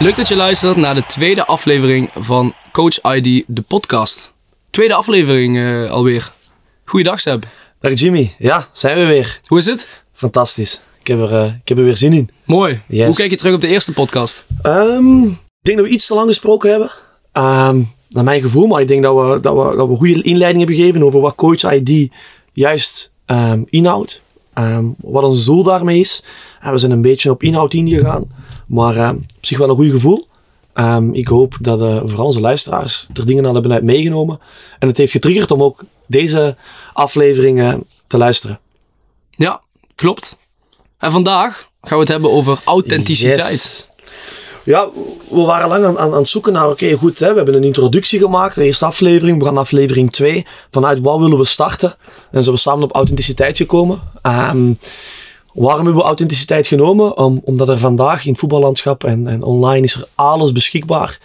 Leuk dat je luistert naar de tweede aflevering van Coach ID, de podcast. Tweede aflevering uh, alweer. Goeiedag Seb. Dag Jimmy. Ja, zijn we weer. Hoe is het? Fantastisch. Ik heb er, uh, ik heb er weer zin in. Mooi. Hoe kijk je terug op de eerste podcast? Um, ik denk dat we iets te lang gesproken hebben. Um, naar mijn gevoel. Maar ik denk dat we, dat we, dat we een goede inleiding hebben gegeven over wat Coach ID juist um, inhoudt. Wat ons doel daarmee is. En we zijn een beetje op inhoud ingegaan. Maar uh, op zich wel een goed gevoel. Um, ik hoop dat uh, vooral onze luisteraars er dingen aan hebben uit meegenomen. En het heeft getriggerd om ook deze aflevering te luisteren. Ja, klopt. En vandaag gaan we het hebben over authenticiteit. Ja, we waren lang aan, aan, aan het zoeken naar, oké, goed, hè, we hebben een introductie gemaakt, de eerste aflevering, we gaan aflevering 2. Vanuit wat willen we starten? En zijn we samen op authenticiteit gekomen. Um, Waarom hebben we authenticiteit genomen? Om, omdat er vandaag in het voetballandschap en, en online is er alles beschikbaar.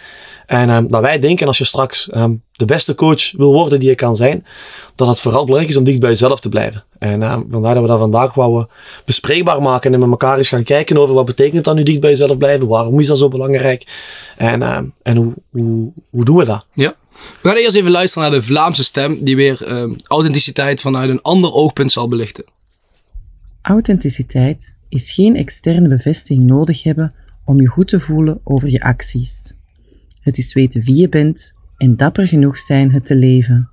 En um, dat wij denken als je straks um, de beste coach wil worden die je kan zijn, dat het vooral belangrijk is om dicht bij jezelf te blijven. En um, vandaar dat we dat vandaag wouden bespreekbaar maken en met elkaar eens gaan kijken over wat betekent dat nu dicht bij jezelf blijven, waarom is dat zo belangrijk en, en hoe, hoe, hoe doen we dat? Ja. We gaan eerst even luisteren naar de Vlaamse stem die weer authenticiteit vanuit een ander oogpunt zal belichten. Authenticiteit is geen externe bevestiging nodig hebben om je goed te voelen over je acties. Het is weten wie je bent en dapper genoeg zijn het te leven.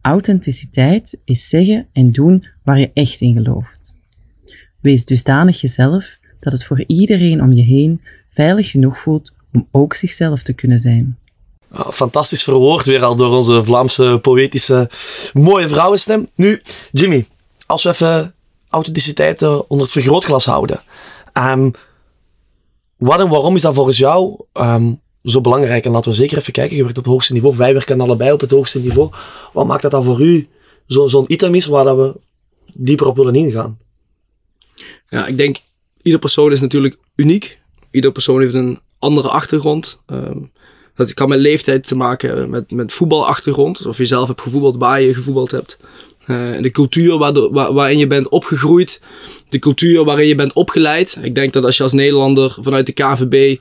Authenticiteit is zeggen en doen waar je echt in gelooft. Wees dusdanig jezelf dat het voor iedereen om je heen veilig genoeg voelt om ook zichzelf te kunnen zijn. Fantastisch verwoord weer al door onze Vlaamse poëtische mooie vrouwenstem. Nu, Jimmy, als we even authenticiteit onder het vergrootglas houden. Um, wat en waarom is dat volgens jou um, zo belangrijk? En laten we zeker even kijken. Je werkt op het hoogste niveau. Wij werken allebei op het hoogste niveau. Wat maakt dat dan voor u zo'n zo item is waar dat we dieper op willen ingaan? Ja, ik denk, ieder persoon is natuurlijk uniek. Ieder persoon heeft een andere achtergrond. Um, dat kan met leeftijd te maken hebben, met, met voetbalachtergrond. Of je zelf hebt gevoetbald waar je gevoetbald hebt. Uh, de cultuur waar, waarin je bent opgegroeid. De cultuur waarin je bent opgeleid. Ik denk dat als je als Nederlander vanuit de KVB eh,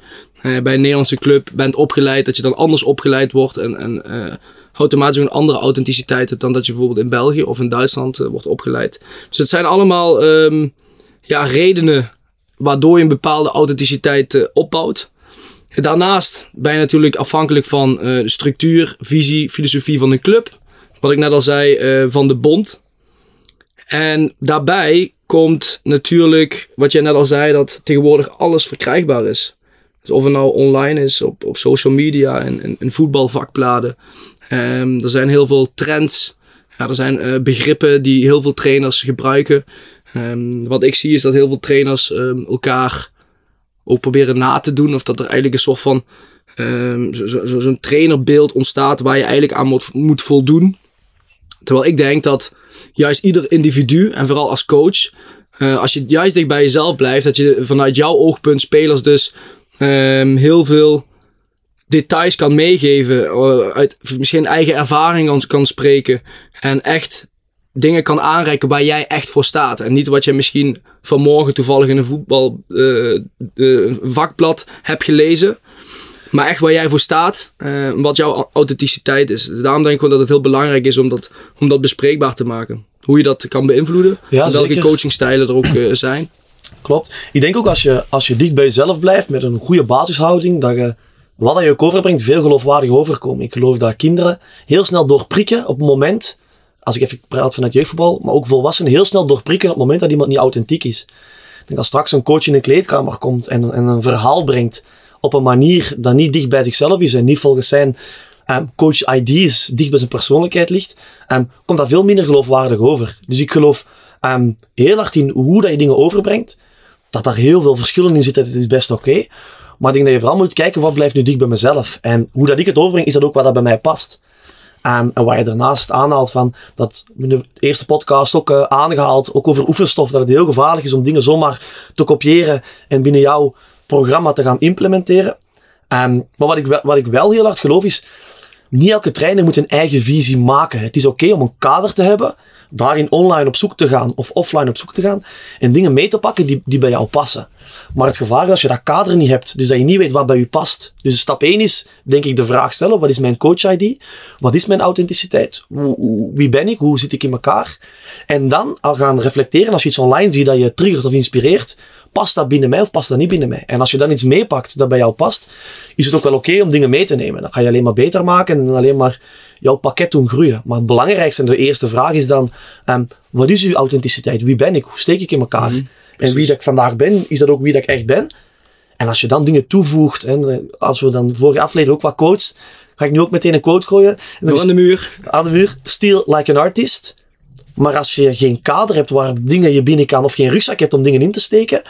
bij een Nederlandse club bent opgeleid, dat je dan anders opgeleid wordt en, en uh, automatisch een andere authenticiteit hebt dan dat je bijvoorbeeld in België of in Duitsland wordt opgeleid. Dus het zijn allemaal um, ja, redenen waardoor je een bepaalde authenticiteit opbouwt. Daarnaast ben je natuurlijk afhankelijk van de structuur, visie, filosofie van een club wat ik net al zei, van de bond. En daarbij komt natuurlijk, wat jij net al zei, dat tegenwoordig alles verkrijgbaar is. Dus of het nou online is, op, op social media en in, voetbalvakbladen. Um, er zijn heel veel trends. Ja, er zijn uh, begrippen die heel veel trainers gebruiken. Um, wat ik zie is dat heel veel trainers um, elkaar ook proberen na te doen. Of dat er eigenlijk een soort van zo'n zo, zo trainerbeeld ontstaat waar je eigenlijk aan moet, moet voldoen. Terwijl ik denk dat juist ieder individu, en vooral als coach, uh, als je juist dicht bij jezelf blijft, dat je vanuit jouw oogpunt spelers dus um, heel veel details kan meegeven, uh, uit misschien eigen ervaring kan, kan spreken en echt dingen kan aanreiken waar jij echt voor staat. En niet wat je misschien vanmorgen toevallig in een voetbal uh, vakblad hebt gelezen. Maar echt waar jij voor staat, uh, wat jouw authenticiteit is. Dus daarom denk ik gewoon dat het heel belangrijk is om dat, om dat bespreekbaar te maken. Hoe je dat kan beïnvloeden. en welke coachingstijlen er ook zijn. Klopt. Ik denk ook als je, als je dicht bij jezelf blijft met een goede basishouding, dat je wat je ook overbrengt veel geloofwaardig overkomen. Ik geloof dat kinderen heel snel doorprikken op het moment, als ik even praat vanuit jeugdvoetbal, maar ook volwassenen heel snel doorprikken op het moment dat iemand niet authentiek is. Ik denk als straks een coach in een kleedkamer komt en, en een verhaal brengt op een manier dat niet dicht bij zichzelf is en niet volgens zijn um, coach ID's dicht bij zijn persoonlijkheid ligt, um, komt dat veel minder geloofwaardig over. Dus ik geloof um, heel hard in hoe dat je dingen overbrengt, dat daar heel veel verschillen in zitten, dat is best oké. Maar ik denk dat je vooral moet kijken wat blijft nu dicht bij mezelf. En hoe dat ik het overbreng, is dat ook wat dat bij mij past. Um, en waar je daarnaast aanhaalt van, dat in de eerste podcast ook uh, aangehaald, ook over oefenstof, dat het heel gevaarlijk is om dingen zomaar te kopiëren en binnen jou programma te gaan implementeren. Um, maar wat ik, wel, wat ik wel heel hard geloof is, niet elke trainer moet een eigen visie maken. Het is oké om een kader te hebben, daarin online op zoek te gaan of offline op zoek te gaan en dingen mee te pakken die, die bij jou passen. Maar het gevaar is als je dat kader niet hebt, dus dat je niet weet wat bij je past. Dus stap 1 is, denk ik, de vraag stellen, wat is mijn coach-ID? Wat is mijn authenticiteit? Wie ben ik? Hoe zit ik in elkaar? En dan al gaan reflecteren als je iets online ziet dat je triggert of inspireert, past dat binnen mij of past dat niet binnen mij? En als je dan iets meepakt dat bij jou past, is het ook wel oké om dingen mee te nemen. Dan ga je alleen maar beter maken en alleen maar jouw pakket doen groeien. Maar het belangrijkste en de eerste vraag is dan, um, wat is uw authenticiteit? Wie ben ik? Hoe steek ik in elkaar? Mhm, en wie dat ik vandaag ben, is dat ook wie dat ik echt ben? En als je dan dingen toevoegt, en als we dan vorige aflevering ook wat quotes, ga ik nu ook meteen een quote gooien. aan de muur. Aan de muur. Steal like an artist. Maar als je geen kader hebt waar dingen je binnen kan, of geen rugzak hebt om dingen in te steken,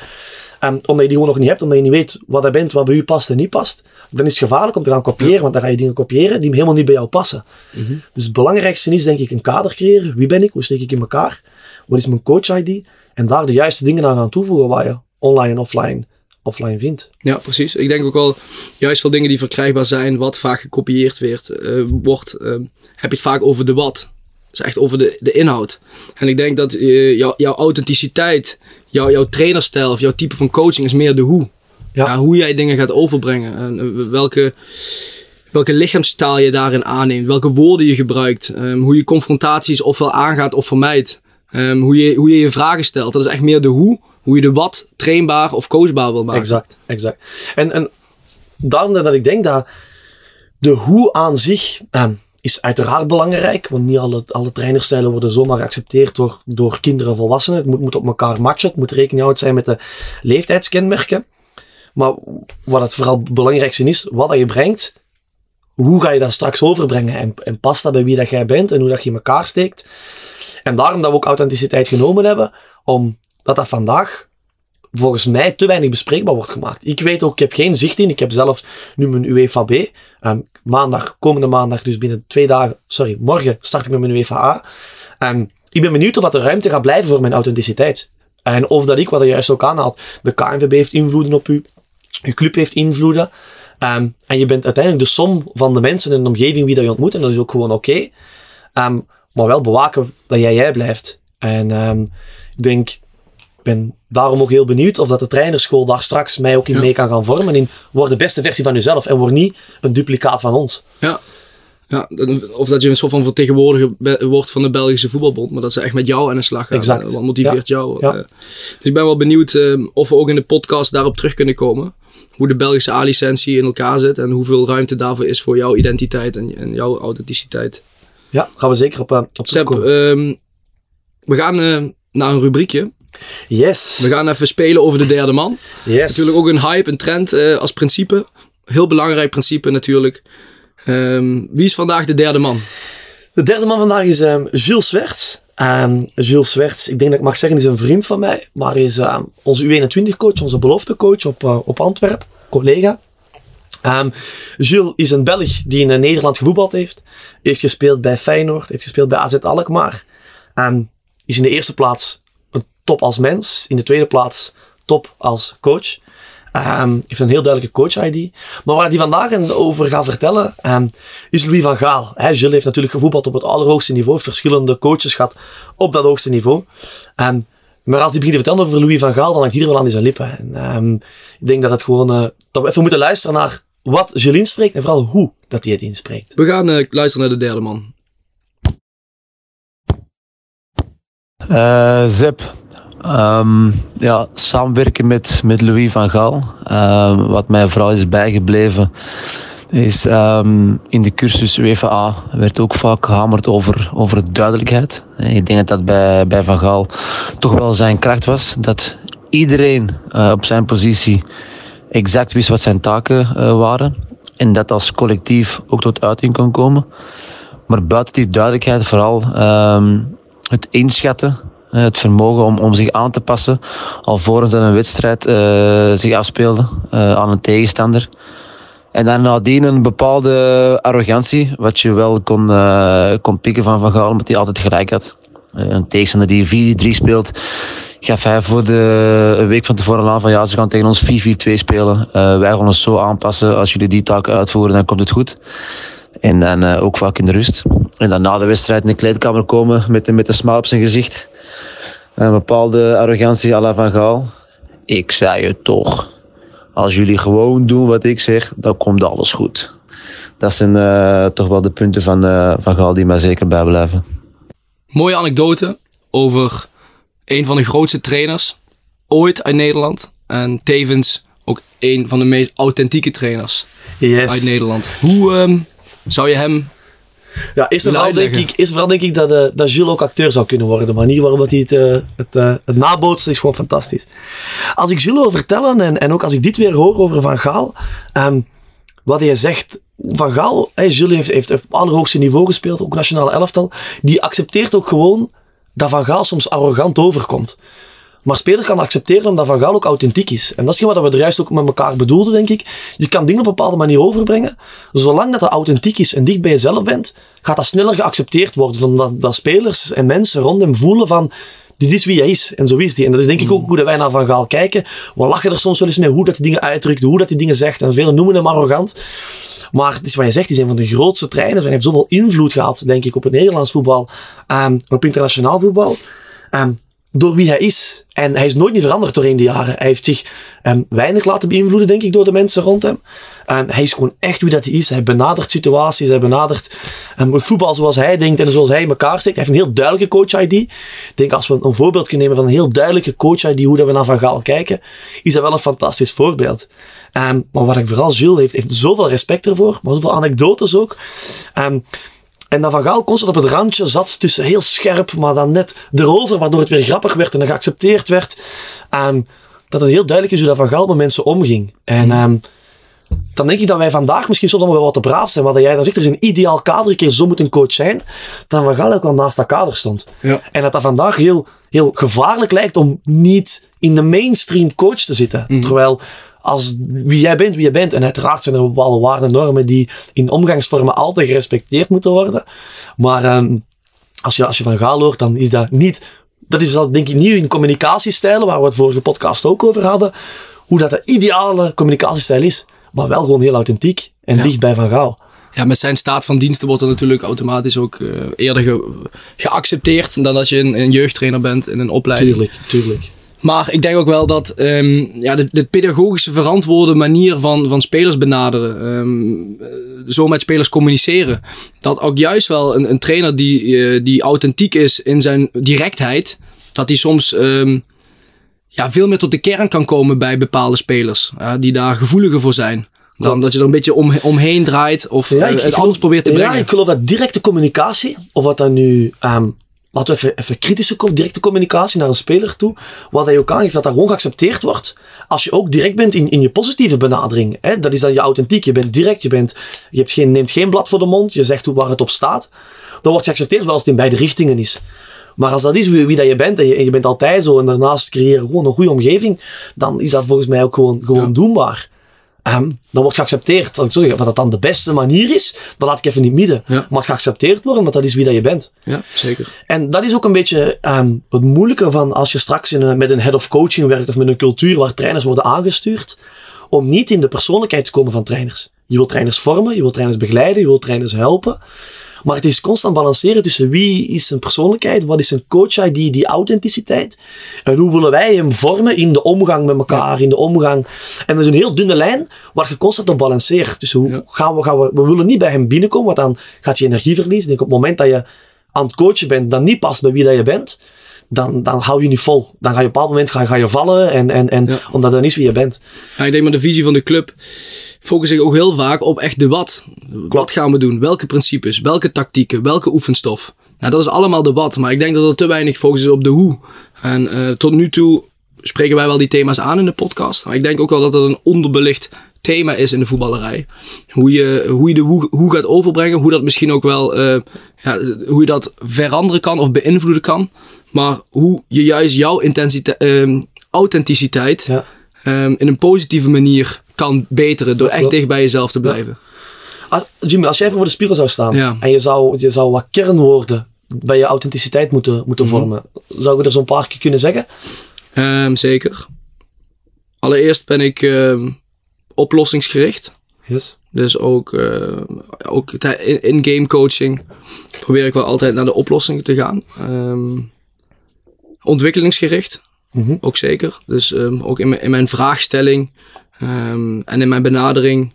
um, omdat je die gewoon nog niet hebt, omdat je niet weet wat je bent, wat bij u past en niet past, dan is het gevaarlijk om te gaan kopiëren, want dan ga je dingen kopiëren die helemaal niet bij jou passen. Mhm. Dus het belangrijkste is denk ik een kader creëren. Wie ben ik? Hoe steek ik in elkaar? Wat is mijn coach-ID? En daar de juiste dingen aan gaan toevoegen waar je online en offline offline vindt. Ja, precies. Ik denk ook wel, juist veel dingen die verkrijgbaar zijn, wat vaak gekopieerd werd, uh, wordt, uh, heb je het vaak over de wat is echt over de, de inhoud. En ik denk dat uh, jouw authenticiteit, jouw, jouw trainerstijl of jouw type van coaching is meer de hoe. Ja. hoe jij dingen gaat overbrengen. En eh, welke, welke lichaamstaal je daarin aanneemt. Welke woorden je gebruikt. Um, hoe je confrontaties ofwel aangaat of vermijdt. Um, hoe, je, hoe je je vragen stelt. Dat is echt meer de hoe. Hoe je de wat trainbaar of coachbaar wil maken. Exact, exact. En, en daarom dat ik denk dat de hoe aan zich... Um, is uiteraard belangrijk, want niet alle, alle worden zomaar geaccepteerd door, door kinderen en volwassenen. Het moet, moet op elkaar matchen, het moet rekening houden zijn met de leeftijdskenmerken. Maar wat het vooral belangrijkste is, wat dat je brengt, hoe ga je dat straks overbrengen? En, en past dat bij wie dat jij bent en hoe dat je in elkaar steekt? En daarom dat we ook authenticiteit genomen hebben, omdat dat vandaag volgens mij te weinig bespreekbaar wordt gemaakt. Ik weet ook, ik heb geen zicht in. Ik heb zelf nu mijn UEFA-B. Um, ehm, maandag, komende maandag, dus binnen twee dagen, sorry, morgen start ik met mijn UEFA-A. Um, ehm, ik ben benieuwd of wat er ruimte gaat blijven voor mijn authenticiteit. En of dat ik, wat je juist ook aanhaalt, de KNVB heeft invloeden op u, uw club heeft invloeden. Um, en je bent uiteindelijk de som van de mensen in de omgeving wie dat je ontmoet. En dat is ook gewoon oké. maar wel bewaken dat jij jij blijft. En ik denk, ben daarom ook heel benieuwd of dat de trainerschool daar straks mij ook in mee kan gaan vormen. In word de beste versie van jezelf en word niet een duplicaat van ons. Ja. Ja, of dat je een soort van vertegenwoordiger wordt van de Belgische voetbalbond, maar dat ze echt met jou aan de slag gaan. Exact. Wat motiveert jou? Ja. Eh. dus ik ben wel benieuwd uh, of we ook in de podcast daarop terug kunnen komen. Hoe de Belgische A-licentie in elkaar zit en hoeveel ruimte daarvoor is voor jouw identiteit en, en jouw authenticiteit. Ja, gaan we zeker op, op Seb, um, we gaan naar een rubriekje. Yes. We gaan even spelen over de derde man. Yes. Natuurlijk ook een hype, een trend uh, als principe. Heel belangrijk principe natuurlijk. Um, wie is vandaag de derde man? De derde man vandaag is um, Jules Swerts. Um, Jules Swerts, ik denk dat ik mag zeggen, is een vriend van mij. Maar is onze U21-coach, onze beloftecoach op, uh, op Antwerp. Collega. Jules is een Belg die in Nederland gevoetbald heeft. Heeft gespeeld bij Feyenoord. Heeft gespeeld bij AZ Alkmaar. is in de eerste plaats top als mens. In de tweede plaats top als coach. Um, heeft een heel duidelijke coach-ID. Maar waar hij vandaag over gaat vertellen, um, is Louis van Gaal. He, Gilles heeft natuurlijk gevoetbald op het allerhoogste niveau. Verschillende coaches gehad op dat hoogste niveau. Um, maar als hij begint te vertellen over Louis van Gaal, dan hangt iedereen wel aan zijn lippen. En, ik denk dat, het gewoon, uh, dat we even moeten luisteren naar wat Gilles inspreekt en vooral hoe dat hij het inspreekt. We gaan uh, luisteren naar de derde man. Uh, Zep, Um, ja, samenwerken met, met Louis van Gaal. Um, wat mij vooral is bijgebleven, is um, in de cursus UEFA werd ook vaak gehamerd over, over duidelijkheid. Ik denk dat dat bij, bij Van Gaal toch wel zijn kracht was. Dat iedereen uh, op zijn positie exact wist wat zijn taken uh, waren. En dat als collectief ook tot uiting kon komen. Maar buiten die duidelijkheid vooral het inschatten eh, het vermogen om, om zich aan te passen, alvorens dat een wedstrijd uh, zich afspeelde uh, aan een tegenstander. En dan nadien een bepaalde arrogantie, wat je wel kon, uh, kon pikken van Van Gaal, omdat hij altijd gelijk had. een tegenstander die 4-3 speelt, gaf hij voor de een week van tevoren aan van ja, ze gaan tegen ons 4-4-2 spelen. wij gaan ons zo aanpassen, als jullie die taak uitvoeren, dan komt het goed. En dan eh, ook vaak in de rust. En dan na de wedstrijd in de kleedkamer komen met, met een smaal op zijn gezicht. Een bepaalde arrogantie à la Van Gaal. Ik zei het toch. Als jullie gewoon doen wat ik zeg, dan komt alles goed. Dat zijn uh, toch wel de punten van, uh, van Gaal die mij zeker bijblijven. Mooie anekdote over een van de grootste trainers ooit uit Nederland. En tevens ook een van de meest authentieke trainers yes. uit Nederland. Hoe um, zou je hem ja, eerst en vooral denk ik, eerst vooral denk ik dat, uh, dat Gilles ook acteur zou kunnen worden. De manier waarop hij het, uh, het, uh, het nabootst is gewoon fantastisch. Als ik Gilles wil vertellen, en, en ook als ik dit weer hoor over Van Gaal, um, wat hij zegt, Van Gaal, hey, Gilles heeft, heeft, heeft op allerhoogste niveau gespeeld, ook nationale elftal, die accepteert ook gewoon dat Van Gaal soms arrogant overkomt. Maar spelers kan accepteren omdat Van Gaal ook authentiek is. En dat is wat we er juist ook met elkaar bedoelden, denk ik. Je kan dingen op een bepaalde manier overbrengen. Zolang dat, dat authentiek is en dicht bij jezelf bent, gaat dat sneller geaccepteerd worden. Omdat dat spelers en mensen rond hem voelen van, dit is wie hij is. En zo is die. En dat is denk ik ook hoe dat wij naar Van Gaal kijken. We lachen er soms wel eens mee hoe dat die dingen uitdrukt, hoe dat die dingen zegt. En velen noemen hem arrogant. Maar het is wat je zegt, hij is een van de grootste trainers. En hij heeft zoveel invloed gehad, denk ik, op het Nederlands voetbal. Um, op internationaal voetbal. Um, door wie hij is. En hij is nooit niet veranderd doorheen de jaren. Hij heeft zich um, weinig laten beïnvloeden, denk ik, door de mensen rond hem. En hij is gewoon echt wie dat hij is. Hij benadert situaties, hij benadert um, het voetbal zoals hij denkt en zoals hij in elkaar steekt. Hij heeft een heel duidelijke coach-ID. Ik denk, als we een voorbeeld kunnen nemen van een heel duidelijke coach-ID, hoe dat we naar Van Gaal kijken, is dat wel een fantastisch voorbeeld. Um, maar wat ik vooral, Gilles heeft, heeft zoveel respect ervoor, maar zoveel anekdotes ook. En dat Van Gaal constant op het randje zat tussen heel scherp, maar dan net erover, waardoor het weer grappig werd en dan geaccepteerd werd. Um, dat het heel duidelijk is hoe dat Van Gaal met mensen omging. En um, dan denk ik dat wij vandaag misschien soms allemaal wel wat te braaf zijn. Maar jij dan zegt, er is een ideaal kader, een keer zo moet een coach zijn. Dat Van Gaal ook wel naast dat kader stond. Ja. En dat dat vandaag heel, heel gevaarlijk lijkt om niet in de mainstream coach te zitten. Mm. Terwijl als wie jij bent, wie je bent. En uiteraard zijn er bepaalde waarden en normen die in omgangsvormen altijd gerespecteerd moeten worden. Maar um, als, je, als je van Gaal hoort, dan is dat niet... Dat is dat denk ik niet in communicatiestijlen, waar we het vorige podcast ook over hadden. Hoe dat de ideale communicatiestijl is. Maar wel gewoon heel authentiek en ja. dicht bij Van Gaal. Ja, met zijn staat van diensten wordt er natuurlijk automatisch ook uh, eerder ge geaccepteerd dan dat je een, een, jeugdtrainer bent in een opleiding. Tuurlijk, tuurlijk. Maar ik denk ook wel dat um, ja, de, de, pedagogische verantwoorde manier van, van spelers benaderen, um, zo met spelers communiceren, dat ook juist wel een, een trainer die, uh, die authentiek is in zijn directheid, dat die soms um, ja, veel meer tot de kern kan komen bij bepaalde spelers, uh, die daar gevoeliger voor zijn. Dan dat je er een beetje om, omheen draait of ja, ik, het anders probeert te brengen. Ja, ik geloof dat directe communicatie, of wat dan nu laten we even, even kritische, directe communicatie naar een speler toe. Wat hij ook aangeeft, dat dat gewoon geaccepteerd wordt. Als je ook direct bent in, in je positieve benadering. Hè? Dat is dan je authentiek. Je bent direct, je, bent, je hebt geen, neemt geen blad voor de mond. Je zegt hoe waar het op staat. Dan wordt je geaccepteerd wel als het in beide richtingen is. Maar als dat is wie, wie dat je bent en je, en je bent altijd zo en daarnaast creëren gewoon een goede omgeving, dan is dat volgens mij ook gewoon, gewoon ja. doenbaar. Um, dan wordt geaccepteerd. Dat, sorry, wat dat dan de beste manier is, dat laat ik even niet midden. Ja. Maar het geaccepteerd worden, want dat is wie dat je bent. Ja, zeker. En dat is ook een beetje um, het moeilijke van als je straks in een, met een head of coaching werkt of met een cultuur waar trainers worden aangestuurd, om niet in de persoonlijkheid te komen van trainers. Je wilt trainers vormen, je wilt trainers begeleiden, je wilt trainers helpen. Maar het is constant balanceren tussen wie is zijn persoonlijkheid, wat is zijn coach-ID, die authenticiteit. En hoe willen wij hem vormen in de omgang met elkaar, ja. in de omgang. En dat is een heel dunne lijn waar je constant op balanceert. Dus hoe ja. gaan, we, gaan we, we willen niet bij hem binnenkomen, want dan gaat je energie verliezen. Denk op het moment dat je aan het coachen bent, dat niet past bij wie dat je bent, dan, dan hou je niet vol. Dan ga je op een bepaald moment ga, ga je vallen, en, en, en, ja. omdat dat niet wie je bent. Ja, ik denk maar de visie van de club focus ik ook heel vaak op echt de wat. Klopt. Wat gaan we doen? Welke principes? Welke tactieken? Welke oefenstof? Nou, dat is allemaal de wat. Maar ik denk dat er te weinig focus is op de hoe. En uh, tot nu toe spreken wij wel die thema's aan in de podcast. Maar ik denk ook wel dat dat een onderbelicht thema is in de voetballerij. Hoe je, hoe je de hoe, hoe gaat overbrengen. Hoe dat misschien ook wel uh, ja, hoe je dat veranderen kan of beïnvloeden kan. Maar hoe je juist jouw intensiteit, uh, authenticiteit ja. um, in een positieve manier kan beteren door echt dicht bij jezelf te blijven. Als, Jimmy, als jij voor de spiegel zou staan en je zou, je zou wat kernwoorden bij je authenticiteit moeten, moeten mm -hmm. vormen, zou ik er zo'n paar keer kunnen zeggen? Um, zeker. Allereerst ben ik um, oplossingsgericht. Yes. Dus ook, eh, ook in-game coaching probeer ik wel altijd naar de oplossingen te gaan. Ehm, ontwikkelingsgericht, Mhm. ook zeker. Dus ehm, ook in mijn, in mijn vraagstelling ehm, en in mijn benadering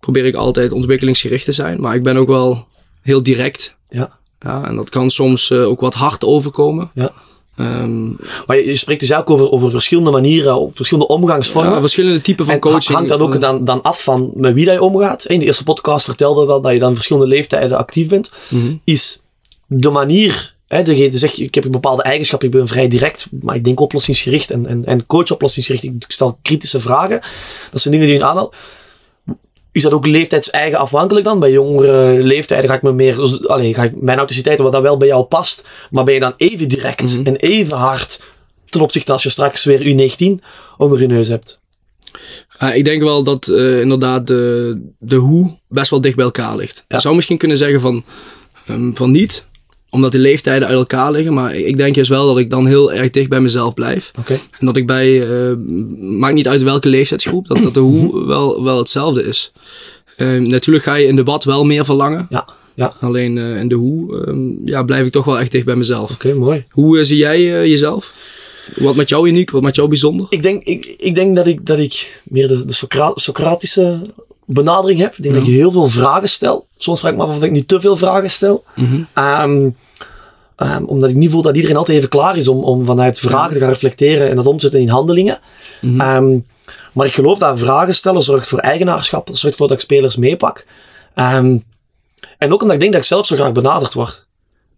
probeer ik altijd ontwikkelingsgericht te zijn. Maar ik ben ook wel heel direct. Ja. Ja, en dat kan soms eh, ook wat hard overkomen. Ja. Ehm, Maar je, je spreekt dus ook over, over verschillende manieren, of verschillende omgangsvormen. ja, verschillende typen van en coaching. hangt dat ook dan, dan af van met wie dat je omgaat. In de eerste podcast vertelde dat, dat je dan verschillende leeftijden actief bent. Mhm. Is de manier, hè, degene zegt, ik heb een bepaalde eigenschap, ik ben vrij direct, maar ik denk oplossingsgericht en, en, en coach oplossingsgericht. Ik stel kritische vragen. Dat zijn dingen die je aanhaalt. Is dat ook leeftijdseigen afhankelijk dan? Bij jongere leeftijden ga ik me meer, alleen ga ik mijn authenticiteit, wat dat wel bij jou past, maar ben je dan even direct Mhm. en even hard ten opzichte als je straks weer U19 onder je neus hebt? Uh, ik denk wel dat uh, inderdaad de, de hoe best wel dicht bij elkaar ligt. Je zou misschien kunnen zeggen van, um, van niet, omdat de leeftijden uit elkaar liggen. Maar ik denk juist wel dat ik dan heel erg dicht bij mezelf blijf. Okay. En dat ik bij, uh, maakt niet uit welke leeftijdsgroep, dat, dat de hoe wel, wel hetzelfde is. Uh, natuurlijk ga je in debat wel meer verlangen. Ja. Ja. Alleen uh, in de hoe um, ja, blijf ik toch wel echt dicht bij mezelf. Oké, okay, mooi. Hoe uh, zie jij jezelf? Wat met jou uniek? Wat met jou bijzonder? Ik denk, ik, ik denk dat, ik, dat ik meer de, de Socra Socratische benadering heb. Ik denk dat ik heel veel vragen stel. Soms vraag ik me af of ik niet te veel vragen stel. Mm -hmm. um, um, omdat ik niet voel dat iedereen altijd even klaar is om, om vanuit vragen te gaan reflecteren en dat omzetten in handelingen. Mhm. Mm -hmm. um, maar ik geloof dat vragen stellen zorgt voor eigenaarschap. Zorgt ervoor dat ik spelers meepak. en ook omdat ik denk dat ik zelf zo graag benaderd word.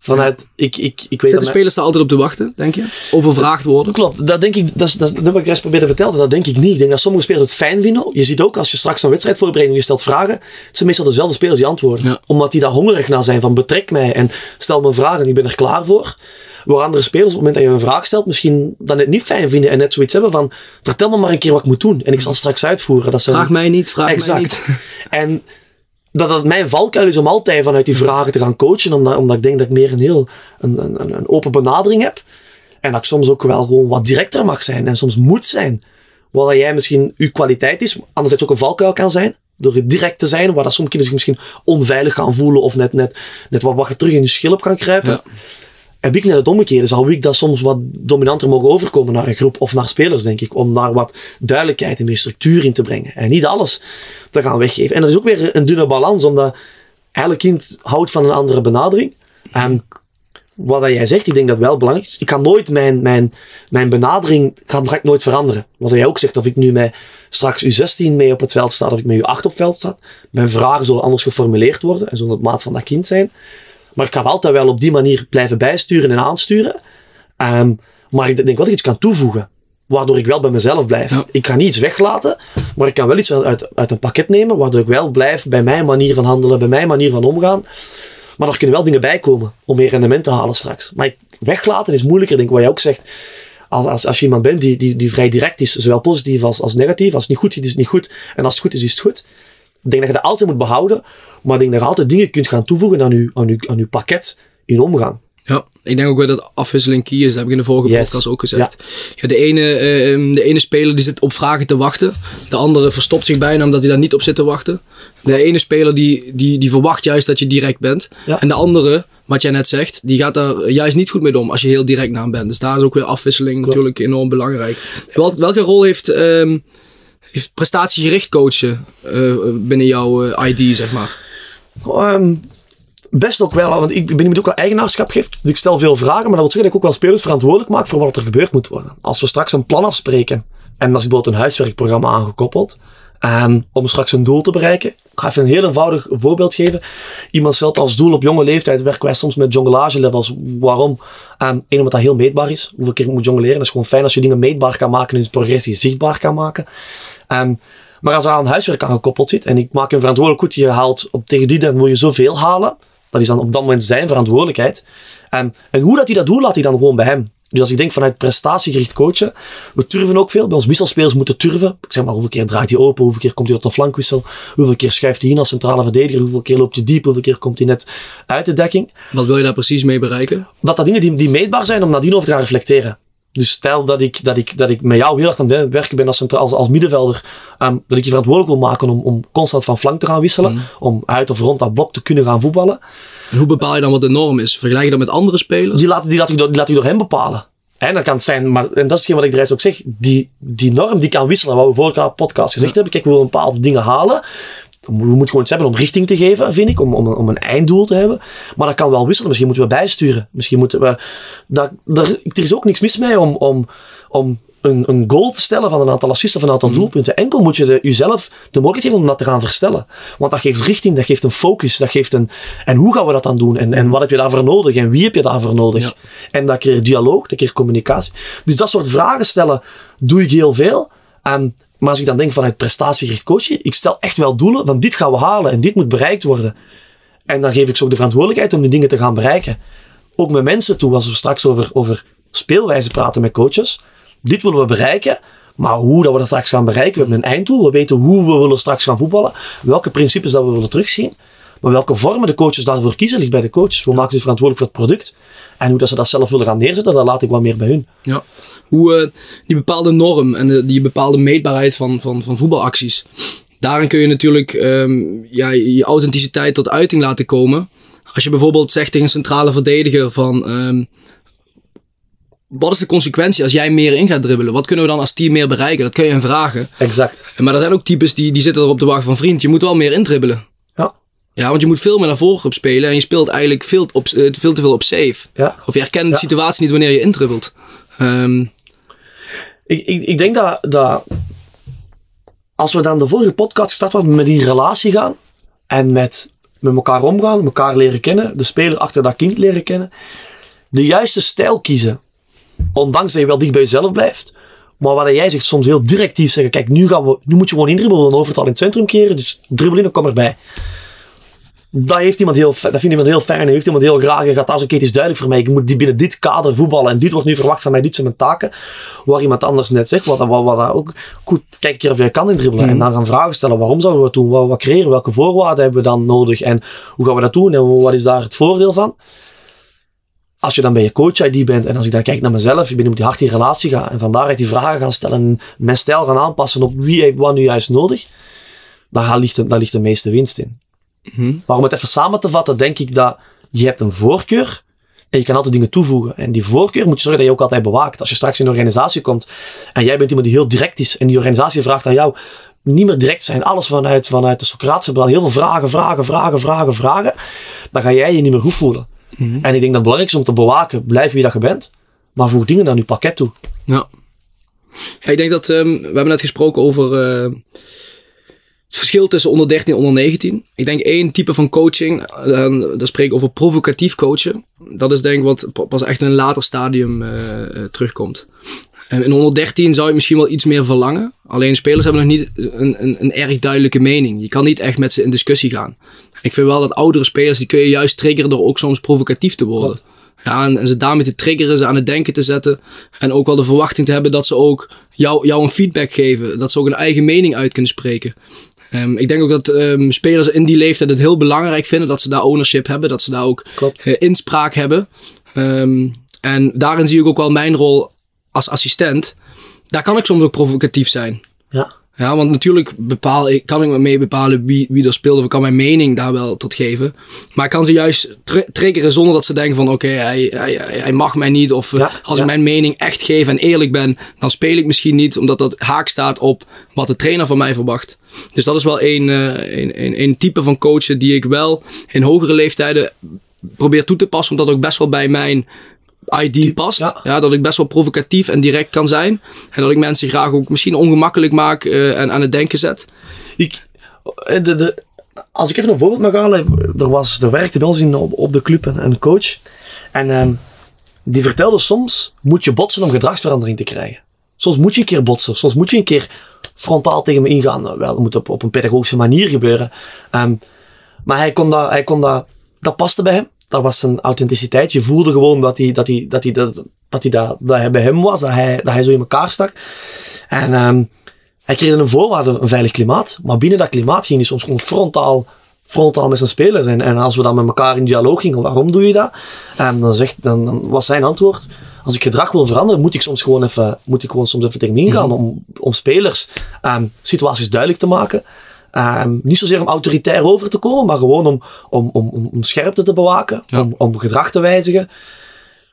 Vanuit, ik, ik, ik weet Zitten spelers daar altijd op te wachten, denk je? Overvraagd worden? Klopt, dat denk ik, dat, dat, dat heb ik juist proberen te vertellen, dat denk ik niet. Ik denk dat sommige spelers het fijn vinden. Je ziet ook, als je straks een wedstrijd voorbereidt en je stelt vragen, het zijn meestal dezelfde spelers die antwoorden. Ja. Omdat die daar hongerig naar zijn van betrek mij en stel me een vraag en ik ben er klaar voor. Waar andere spelers op het moment dat je een vraag stelt, misschien dan het niet fijn vinden en net zoiets hebben van, vertel me maar een keer wat ik moet doen en ik zal straks uitvoeren. Dat zijn, vraag mij niet, vraag exact. mij niet. En dat het mijn valkuil is om altijd vanuit die vragen te gaan coachen. Omdat, omdat ik denk dat ik meer een heel een, een, een open benadering heb. En dat ik soms ook wel gewoon wat directer mag zijn. En soms moet zijn. Wat jij misschien uw kwaliteit is. Anderzijds ook een valkuil kan zijn. Door direct te zijn. Waar dat sommige kinderen zich misschien onveilig gaan voelen. Of net, net, net wat, wat je terug in je schil op kan kruipen. Heb ik net het omgekeerde. Zal ik dat soms wat dominanter mogen overkomen naar een groep. Of naar spelers denk ik. Om daar wat duidelijkheid en meer structuur in te brengen. En niet alles te gaan weggeven. En dat is ook weer een dunne balans. Omdat elk kind houdt van een andere benadering. En wat jij zegt, ik denk dat wel belangrijk is. Ik kan nooit mijn, mijn, mijn benadering, ga, nooit veranderen. Wat jij ook zegt, of ik nu met straks U16 mee op het veld sta, of ik met U8 op het veld sta. Mijn vragen zullen anders geformuleerd worden en zullen op maat van dat kind zijn. Maar ik ga altijd wel op die manier blijven bijsturen en aansturen. Um, maar ik denk wel dat ik iets kan toevoegen. Waardoor ik wel bij mezelf blijf. Ja. Ik kan niet iets weglaten, maar ik kan wel iets uit, uit een pakket nemen. Waardoor ik wel blijf bij mijn manier van handelen, bij mijn manier van omgaan. Maar er kunnen wel dingen bij komen om meer rendement te halen straks. Maar weglaten is moeilijker, denk ik, wat jij ook zegt. Als, als, als je iemand bent die, die, die vrij direct is, zowel positief als, als negatief. Als het niet goed is, is het niet goed. En als het goed is, is het goed. Ik denk dat je dat altijd moet behouden. Maar ik denk dat je altijd dingen kunt gaan toevoegen aan je, aan je, aan je pakket in omgang. Ja, ik denk ook wel dat afwisseling key is. Dat heb ik in de vorige Yes. podcast ook gezegd. Ja. de, ene, uh, de ene speler die zit op vragen te wachten. De andere verstopt zich bijna omdat hij daar niet op zit te wachten. De ene speler die, die, die verwacht juist dat je direct bent. Ja. En de andere, wat jij net zegt, die gaat daar juist niet goed mee om als je heel direct naar hem bent. Dus daar is ook weer afwisseling Klopt. natuurlijk enorm belangrijk. Wel, welke rol heeft, um, heeft prestatiegericht coachen uh, binnen jouw uh, ID, zeg maar? Um, best ook wel, want ik ben iemand ook wel eigenaarschap geeft. Dus ik stel veel vragen, maar dat wil zeggen dat ik ook wel spelers verantwoordelijk maak voor wat er gebeurd moet worden. Als we straks een plan afspreken en dan is bijvoorbeeld een huiswerkprogramma aangekoppeld. Um, om straks een doel te bereiken. Ik ga even een heel eenvoudig voorbeeld geven. Iemand stelt als doel op jonge leeftijd werken wij soms met jonglage levels. Waarom? Um, Eén, omdat dat heel meetbaar is. Hoeveel keer moet jongleren. Dat is gewoon fijn als je dingen meetbaar kan maken en je progressie zichtbaar kan maken. Maar als er aan huiswerk aangekoppeld zit en ik maak een verantwoordelijk goed, je haalt op tegen die dan wil je zoveel halen. Dat is dan op dat moment zijn verantwoordelijkheid. En, en hoe dat hij dat doet, laat hij dan gewoon bij hem. Dus als ik denk vanuit prestatiegericht coachen, we turven ook veel. Bij ons wisselspelers moeten turven. Ik zeg maar, hoeveel keer draait hij open, hoeveel keer komt hij tot een flankwissel, hoeveel keer schuift hij in als centrale verdediger, hoeveel keer loopt hij diep, hoeveel keer komt hij net uit de dekking. Wat wil je daar precies mee bereiken? Dat dat dingen die, die meetbaar zijn om nadien over te gaan reflecteren. Dus stel dat ik, dat ik, dat ik met jou heel erg aan het werken ben als, als, als middenvelder. ehm, dat ik je verantwoordelijk wil maken om, om constant van flank te gaan wisselen. Om uit of rond dat blok te kunnen gaan voetballen. En hoe bepaal je dan wat de norm is? Vergelijk je dat met andere spelers? Die laat, die laat, door, die laat door hem bepalen. En dat kan het zijn, maar, en dat is hetgeen wat ik de rest ook zeg, die, die norm die kan wisselen. Wat we vorige podcast gezegd hebben. Kijk, we willen bepaalde dingen halen. We moeten gewoon iets hebben om richting te geven, vind ik. Om, om, om een einddoel te hebben. Maar dat kan wel wisselen. Misschien moeten we bijsturen. Misschien moeten we... Dat, er, er is ook niks mis mee om, om, om een, een goal te stellen van een aantal assists of een aantal doelpunten. Enkel moet je de, jezelf de mogelijkheid geven om dat te gaan verstellen. Want dat geeft richting, dat geeft een focus, dat geeft een... En hoe gaan we dat dan doen? En, en wat heb je daarvoor nodig? En wie heb je daarvoor nodig? Ja. En dat creëert dialoog, dat creëert communicatie. Dus dat soort vragen stellen doe ik heel veel. Ehm, maar als ik dan denk vanuit prestatiegericht coachen, ik stel echt wel doelen van dit gaan we halen en dit moet bereikt worden. En dan geef ik ze ook de verantwoordelijkheid om die dingen te gaan bereiken. Ook met mensen toe, als we straks over, over speelwijze praten met coaches. Dit willen we bereiken, maar hoe dat we dat straks gaan bereiken. We hebben een einddoel, we weten hoe we willen straks gaan voetballen. Welke principes dat we willen terugzien. Maar welke vormen de coaches daarvoor kiezen, ligt bij de coaches. We maken ze verantwoordelijk voor het product. En hoe dat ze dat zelf willen gaan neerzetten, dat laat ik wat meer bij hun. Ja. Hoe eh, die bepaalde norm en de, die bepaalde meetbaarheid van, van, van voetbalacties. Daarin kun je natuurlijk ehm, ja, je authenticiteit tot uiting laten komen. Als je bijvoorbeeld zegt tegen een centrale verdediger van... ehm, wat is de consequentie als jij meer in gaat dribbelen? Wat kunnen we dan als team meer bereiken? Dat kun je hem vragen. Exact. Maar er zijn ook types die, die zitten erop te wachten van... Vriend, je moet wel meer indribbelen. Ja. Want je moet veel meer naar voren op spelen. En je speelt eigenlijk veel, op, eh, veel te veel op safe. Ja. Of je herkent de situatie niet wanneer je indribbelt. Ehm, Ik, ik, ik denk dat, dat als we dan de vorige podcast gestart hadden met die relatie gaan en met, met elkaar omgaan, elkaar leren kennen, de speler achter dat kind leren kennen, de juiste stijl kiezen, ondanks dat je wel dicht bij jezelf blijft, maar wat jij zegt, soms heel directief zeggen, kijk, nu, gaan we, nu moet je gewoon indribbelen, een overtal in het centrum keren, dus dribbel in en kom erbij. Dat, heeft iemand heel, dat vindt iemand heel fijn en heeft iemand heel graag. En gaat als oké, het is duidelijk voor mij. Ik moet die binnen dit kader voetballen. En dit wordt nu verwacht van mij. Dit zijn mijn taken. Waar iemand anders net zegt. Wat, wat, wat ook. Goed, kijk een keer of je kan indribbelen. En dan gaan vragen stellen. Waarom zouden we dat doen? Wat, wat creëren? Welke voorwaarden hebben we dan nodig? En hoe gaan we dat doen? En wat is daar het voordeel van? Als je dan bij je coach-ID bent. En als ik dan kijk naar mezelf. Je bent iemand die hard in relatie gaat. En van daaruit die vragen gaan stellen. En mijn stijl gaan aanpassen op wie heeft wat nu juist nodig. Daar ligt, de- daar ligt de meeste winst in. Maar om het even samen te vatten, denk ik dat je hebt een voorkeur en je kan altijd dingen toevoegen. En die voorkeur moet je zorgen dat je ook altijd bewaakt. Als je straks in een organisatie komt en jij bent iemand die heel direct is en die organisatie vraagt aan jou niet meer direct zijn, alles vanuit, vanuit de Socratische plan, heel veel vragen, vragen, vragen, vragen, vragen, dan ga jij je niet meer goed voelen. En ik denk dat het belangrijk is om te bewaken, blijf wie dat je bent, maar voeg dingen aan je pakket toe. Ja. ja ik denk dat, ehm, we hebben net gesproken over eh, verschil tussen onder 13 en onder 19. Ik denk één type van coaching, en daar spreek ik over provocatief coachen. Dat is denk ik wat pa- pas echt in een later stadium eh, eh, terugkomt. En in onder 13 zou je misschien wel iets meer verlangen. Alleen spelers hebben nog niet een, een, een erg duidelijke mening. Je kan niet echt met ze in discussie gaan. Ik vind wel dat oudere spelers, die kun je juist triggeren door ook soms provocatief te worden. Ja, en, en ze daarmee te triggeren, ze aan het denken te zetten. En ook wel de verwachting te hebben dat ze ook jou, jou een feedback geven. Dat ze ook een eigen mening uit kunnen spreken. Ehm, ik denk ook dat ehm, spelers in die leeftijd het heel belangrijk vinden dat ze daar ownership hebben. Dat ze daar ook eh, inspraak hebben. Ehm, en daarin zie ik ook wel mijn rol als assistent. Daar kan ik soms ook provocatief zijn. Ja. Ja, want natuurlijk bepaal, ik, kan ik me mee bepalen wie, wie er speelt. Of ik kan mijn mening daar wel tot geven. Maar ik kan ze juist tri- triggeren zonder dat ze denken van... Oké, hij, hij, hij hij mag mij niet. Of eh, Ja, als ja. ik mijn mening echt geef en eerlijk ben... dan speel ik misschien niet. Omdat dat haak staat op wat de trainer van mij verwacht. Dus dat is wel één, eh, één, één, één type van coachen die ik wel in hogere leeftijden probeer toe te passen. Omdat ook best wel bij mijn ID past. ja. Ja. dat ik best wel provocatief en direct kan zijn. En dat ik mensen graag ook misschien ongemakkelijk maak eh, en aan het denken zet. Ik, eh, de, de, als ik even een voorbeeld mag halen. Er, was, er werkte bij ons in, op, op de club een, een coach. En ehm, die vertelde soms, moet je botsen om gedragsverandering te krijgen. Soms moet je een keer botsen. Soms moet je een keer frontaal tegen me ingaan. Nou, Wel, dat moet op, op een pedagogische manier gebeuren. Ehm, maar hij kon dat, hij kon dat, dat paste bij hem. Dat was zijn authenticiteit. Je voelde gewoon dat hij, dat hij, dat hij, dat, dat hij, dat, dat hij bij hem was. Dat hij, dat hij zo in elkaar stak. En ehm, hij kreeg een voorwaarde, een veilig klimaat. Maar binnen dat klimaat ging hij soms gewoon frontaal, frontaal met zijn spelers. En, en als we dan met elkaar in dialoog gingen, waarom doe je dat? En dan, zegt, dan, dan was zijn antwoord, als ik gedrag wil veranderen, moet ik soms gewoon even, moet ik gewoon soms even tegen ingaan Mhm. om, om spelers ehm, situaties duidelijk te maken. Ehm, niet zozeer om autoritair over te komen, maar gewoon om, om, om, om, scherpte te bewaken, Ja. om, om gedrag te wijzigen.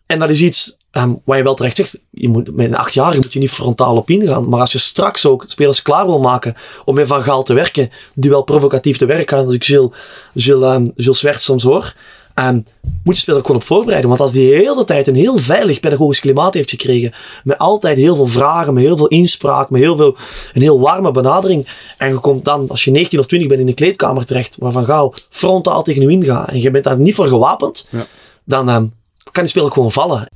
En dat is iets ehm, waar je wel terecht zegt, je moet, met een acht jaar moet je niet frontaal op ingaan. Maar als je straks ook spelers klaar wil maken om met Van Gaal te werken, die wel provocatief te werk gaan, als ik Gilles, Gilles, ehm, Gilles soms hoor, ehm, moet je spelers ook gewoon op voorbereiden. Want als die de hele tijd een heel veilig pedagogisch klimaat heeft gekregen, met altijd heel veel vragen, met heel veel inspraak, met heel veel, een heel warme benadering, en je komt dan, als je 19 of 20 bent, in een kleedkamer terecht, waar Van Gaal frontaal tegen je ingaat, en je bent daar niet voor gewapend, Ja. dan ehm, kan die speler ook gewoon vallen.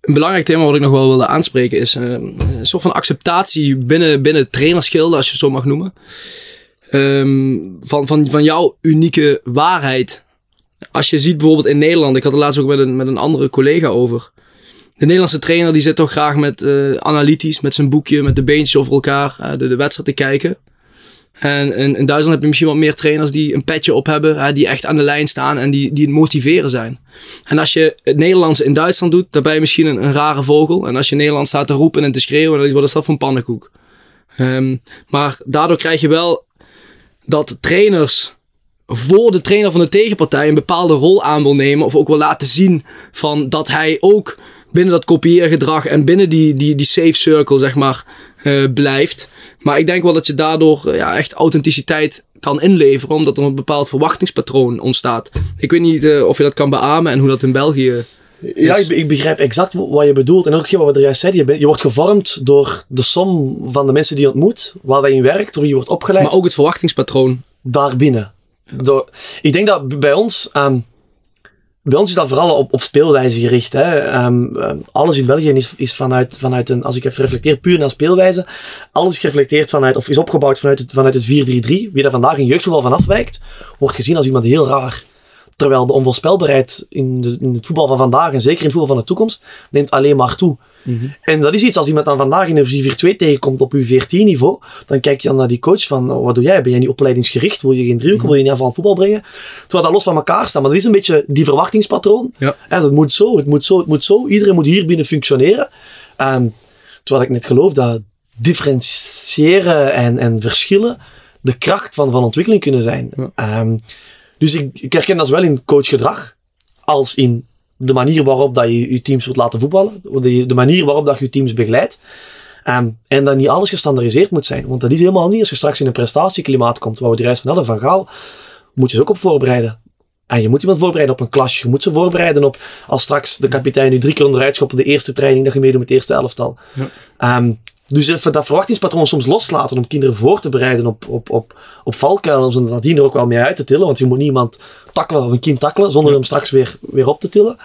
Een belangrijk thema wat ik nog wel wilde aanspreken is eh, een soort van acceptatie binnen, binnen het trainerschilde, als je het zo mag noemen. Ehm, van, van, van jouw unieke waarheid. Als je ziet bijvoorbeeld in Nederland, ik had het laatst ook met een, met een andere collega over. De Nederlandse trainer die zit toch graag met eh, analytisch, met zijn boekje, met de beentjes over elkaar, eh, de, de wedstrijd te kijken. En in, in Duitsland heb je misschien wat meer trainers die een petje op hebben, die echt aan de lijn staan en die, die het motiveren zijn. En als je het Nederlands in Duitsland doet, dan ben je misschien een, een rare vogel. En als je Nederland staat te roepen en te schreeuwen, dan is wat is dat voor een pannenkoek. Ehm, maar daardoor krijg je wel dat trainers voor de trainer van de tegenpartij een bepaalde rol aan wil nemen. Of ook wil laten zien van dat hij ook binnen dat kopieergedrag en binnen die, die, die safe circle, zeg maar, eh, blijft. Maar ik denk wel dat je daardoor eh, ja, echt authenticiteit kan inleveren, omdat er een bepaald verwachtingspatroon ontstaat. Ik weet niet eh, of je dat kan beamen en hoe dat in België. Ja, ik, ik begrijp exact wat je bedoelt. En ook wat we er juist zeiden. Je, bent- je wordt gevormd door de som van de mensen die je ontmoet, waar je in werkt, door wie je wordt opgeleid, Maar ook het verwachtingspatroon. daarbinnen. Door, ik denk dat bij ons, ehm, bij ons is dat vooral op, op speelwijze gericht. Hè. Ehm, ehm, alles in België is, is vanuit, vanuit een, als ik even reflecteer, puur naar speelwijze. Alles is gereflecteerd vanuit, of is opgebouwd vanuit het, vanuit het 4-3-3. Wie daar vandaag in jeugdvoetbal van afwijkt, wordt gezien als iemand heel raar. Terwijl de onvoorspelbaarheid in, de, in het voetbal van vandaag, en zeker in het voetbal van de toekomst, neemt alleen maar toe. En dat is iets, als iemand dan vandaag in een 4-4-2 tegenkomt op uw 14-niveau, dan kijk je dan naar die coach van, oh, wat doe jij? Ben jij niet opleidingsgericht? Wil je geen driehoeken? Wil je niet aan voetbal brengen? Terwijl dat los van elkaar staat. Maar dat is een beetje die verwachtingspatroon. Ja. Ja, het moet zo, het moet zo, het moet zo. Iedereen moet hier binnen functioneren. Ehm, terwijl ik net geloof dat differentiëren en, en verschillen de kracht van, van ontwikkeling kunnen zijn. Ehm, dus ik, ik herken dat zowel in coachgedrag als in de manier waarop dat je je teams wilt laten voetballen. De, de manier waarop dat je je teams begeleidt. Ehm, en dat niet alles gestandaardiseerd moet zijn. Want dat is helemaal niet. Als je straks in een prestatieklimaat komt, waar we de reis van hadden, van Gaal, moet je ze ook op voorbereiden. En je moet iemand voorbereiden op een klasje. Je moet ze voorbereiden op als straks de kapitein nu drie keer onderuit schopt op de eerste training dat je meedoet met het eerste elftal. Ja. Ehm, dus even dat verwachtingspatroon soms loslaten om kinderen voor te bereiden op, op, op, op valkuilen. Om ze nadien er ook wel mee uit te tillen. Want je moet niemand tackelen of een kind tackelen zonder hem straks weer, weer op te tillen.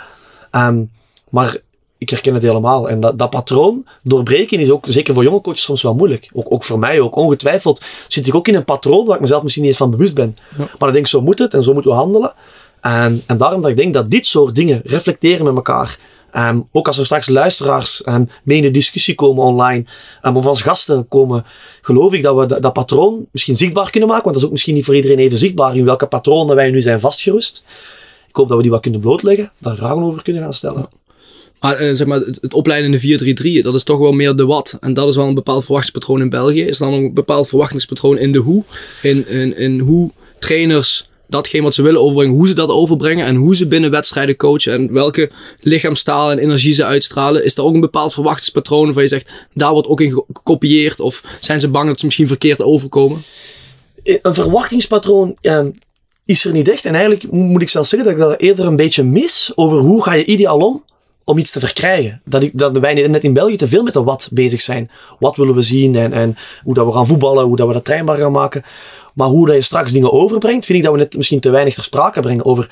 Ehm, maar ik herken het helemaal. En dat, dat patroon doorbreken is ook, zeker voor jonge coaches, soms wel moeilijk. Ook, ook voor mij ook. Ongetwijfeld zit ik ook in een patroon waar ik mezelf misschien niet eens van bewust ben. Maar dan denk ik, zo moet het en zo moeten we handelen. En, en daarom dat ik denk dat dit soort dingen reflecteren met elkaar. Ehm, ook als er straks luisteraars ehm, mee in de discussie komen online, ehm, of als gasten komen, geloof ik dat we dat, dat patroon misschien zichtbaar kunnen maken. Want dat is ook misschien niet voor iedereen even zichtbaar in welke patronen wij nu zijn vastgerust. Ik hoop dat we die wat kunnen blootleggen, daar vragen over kunnen gaan stellen. Maar eh, zeg maar, het, het opleiden in de 4-3-3, dat is toch wel meer de wat. En dat is wel een bepaald verwachtingspatroon in België. Is dan een bepaald verwachtingspatroon in de hoe. In, in, in hoe trainers datgene wat ze willen overbrengen, hoe ze dat overbrengen en hoe ze binnen wedstrijden coachen en welke lichaamstaal en energie ze uitstralen. Is er ook een bepaald verwachtingspatroon waar je zegt, daar wordt ook in gekopieerd of zijn ze bang dat ze misschien verkeerd overkomen? een verwachtingspatroon is er niet echt. En eigenlijk moet ik zelfs zeggen dat ik dat eerder een beetje mis over hoe ga je ideaal om om iets te verkrijgen. Dat, ik, dat wij net in België te veel met de wat bezig zijn. Wat willen we zien en, en hoe dat we gaan voetballen, hoe dat we dat trainbaar gaan maken. Maar hoe dat je straks dingen overbrengt, vind ik dat we net misschien te weinig ter sprake brengen over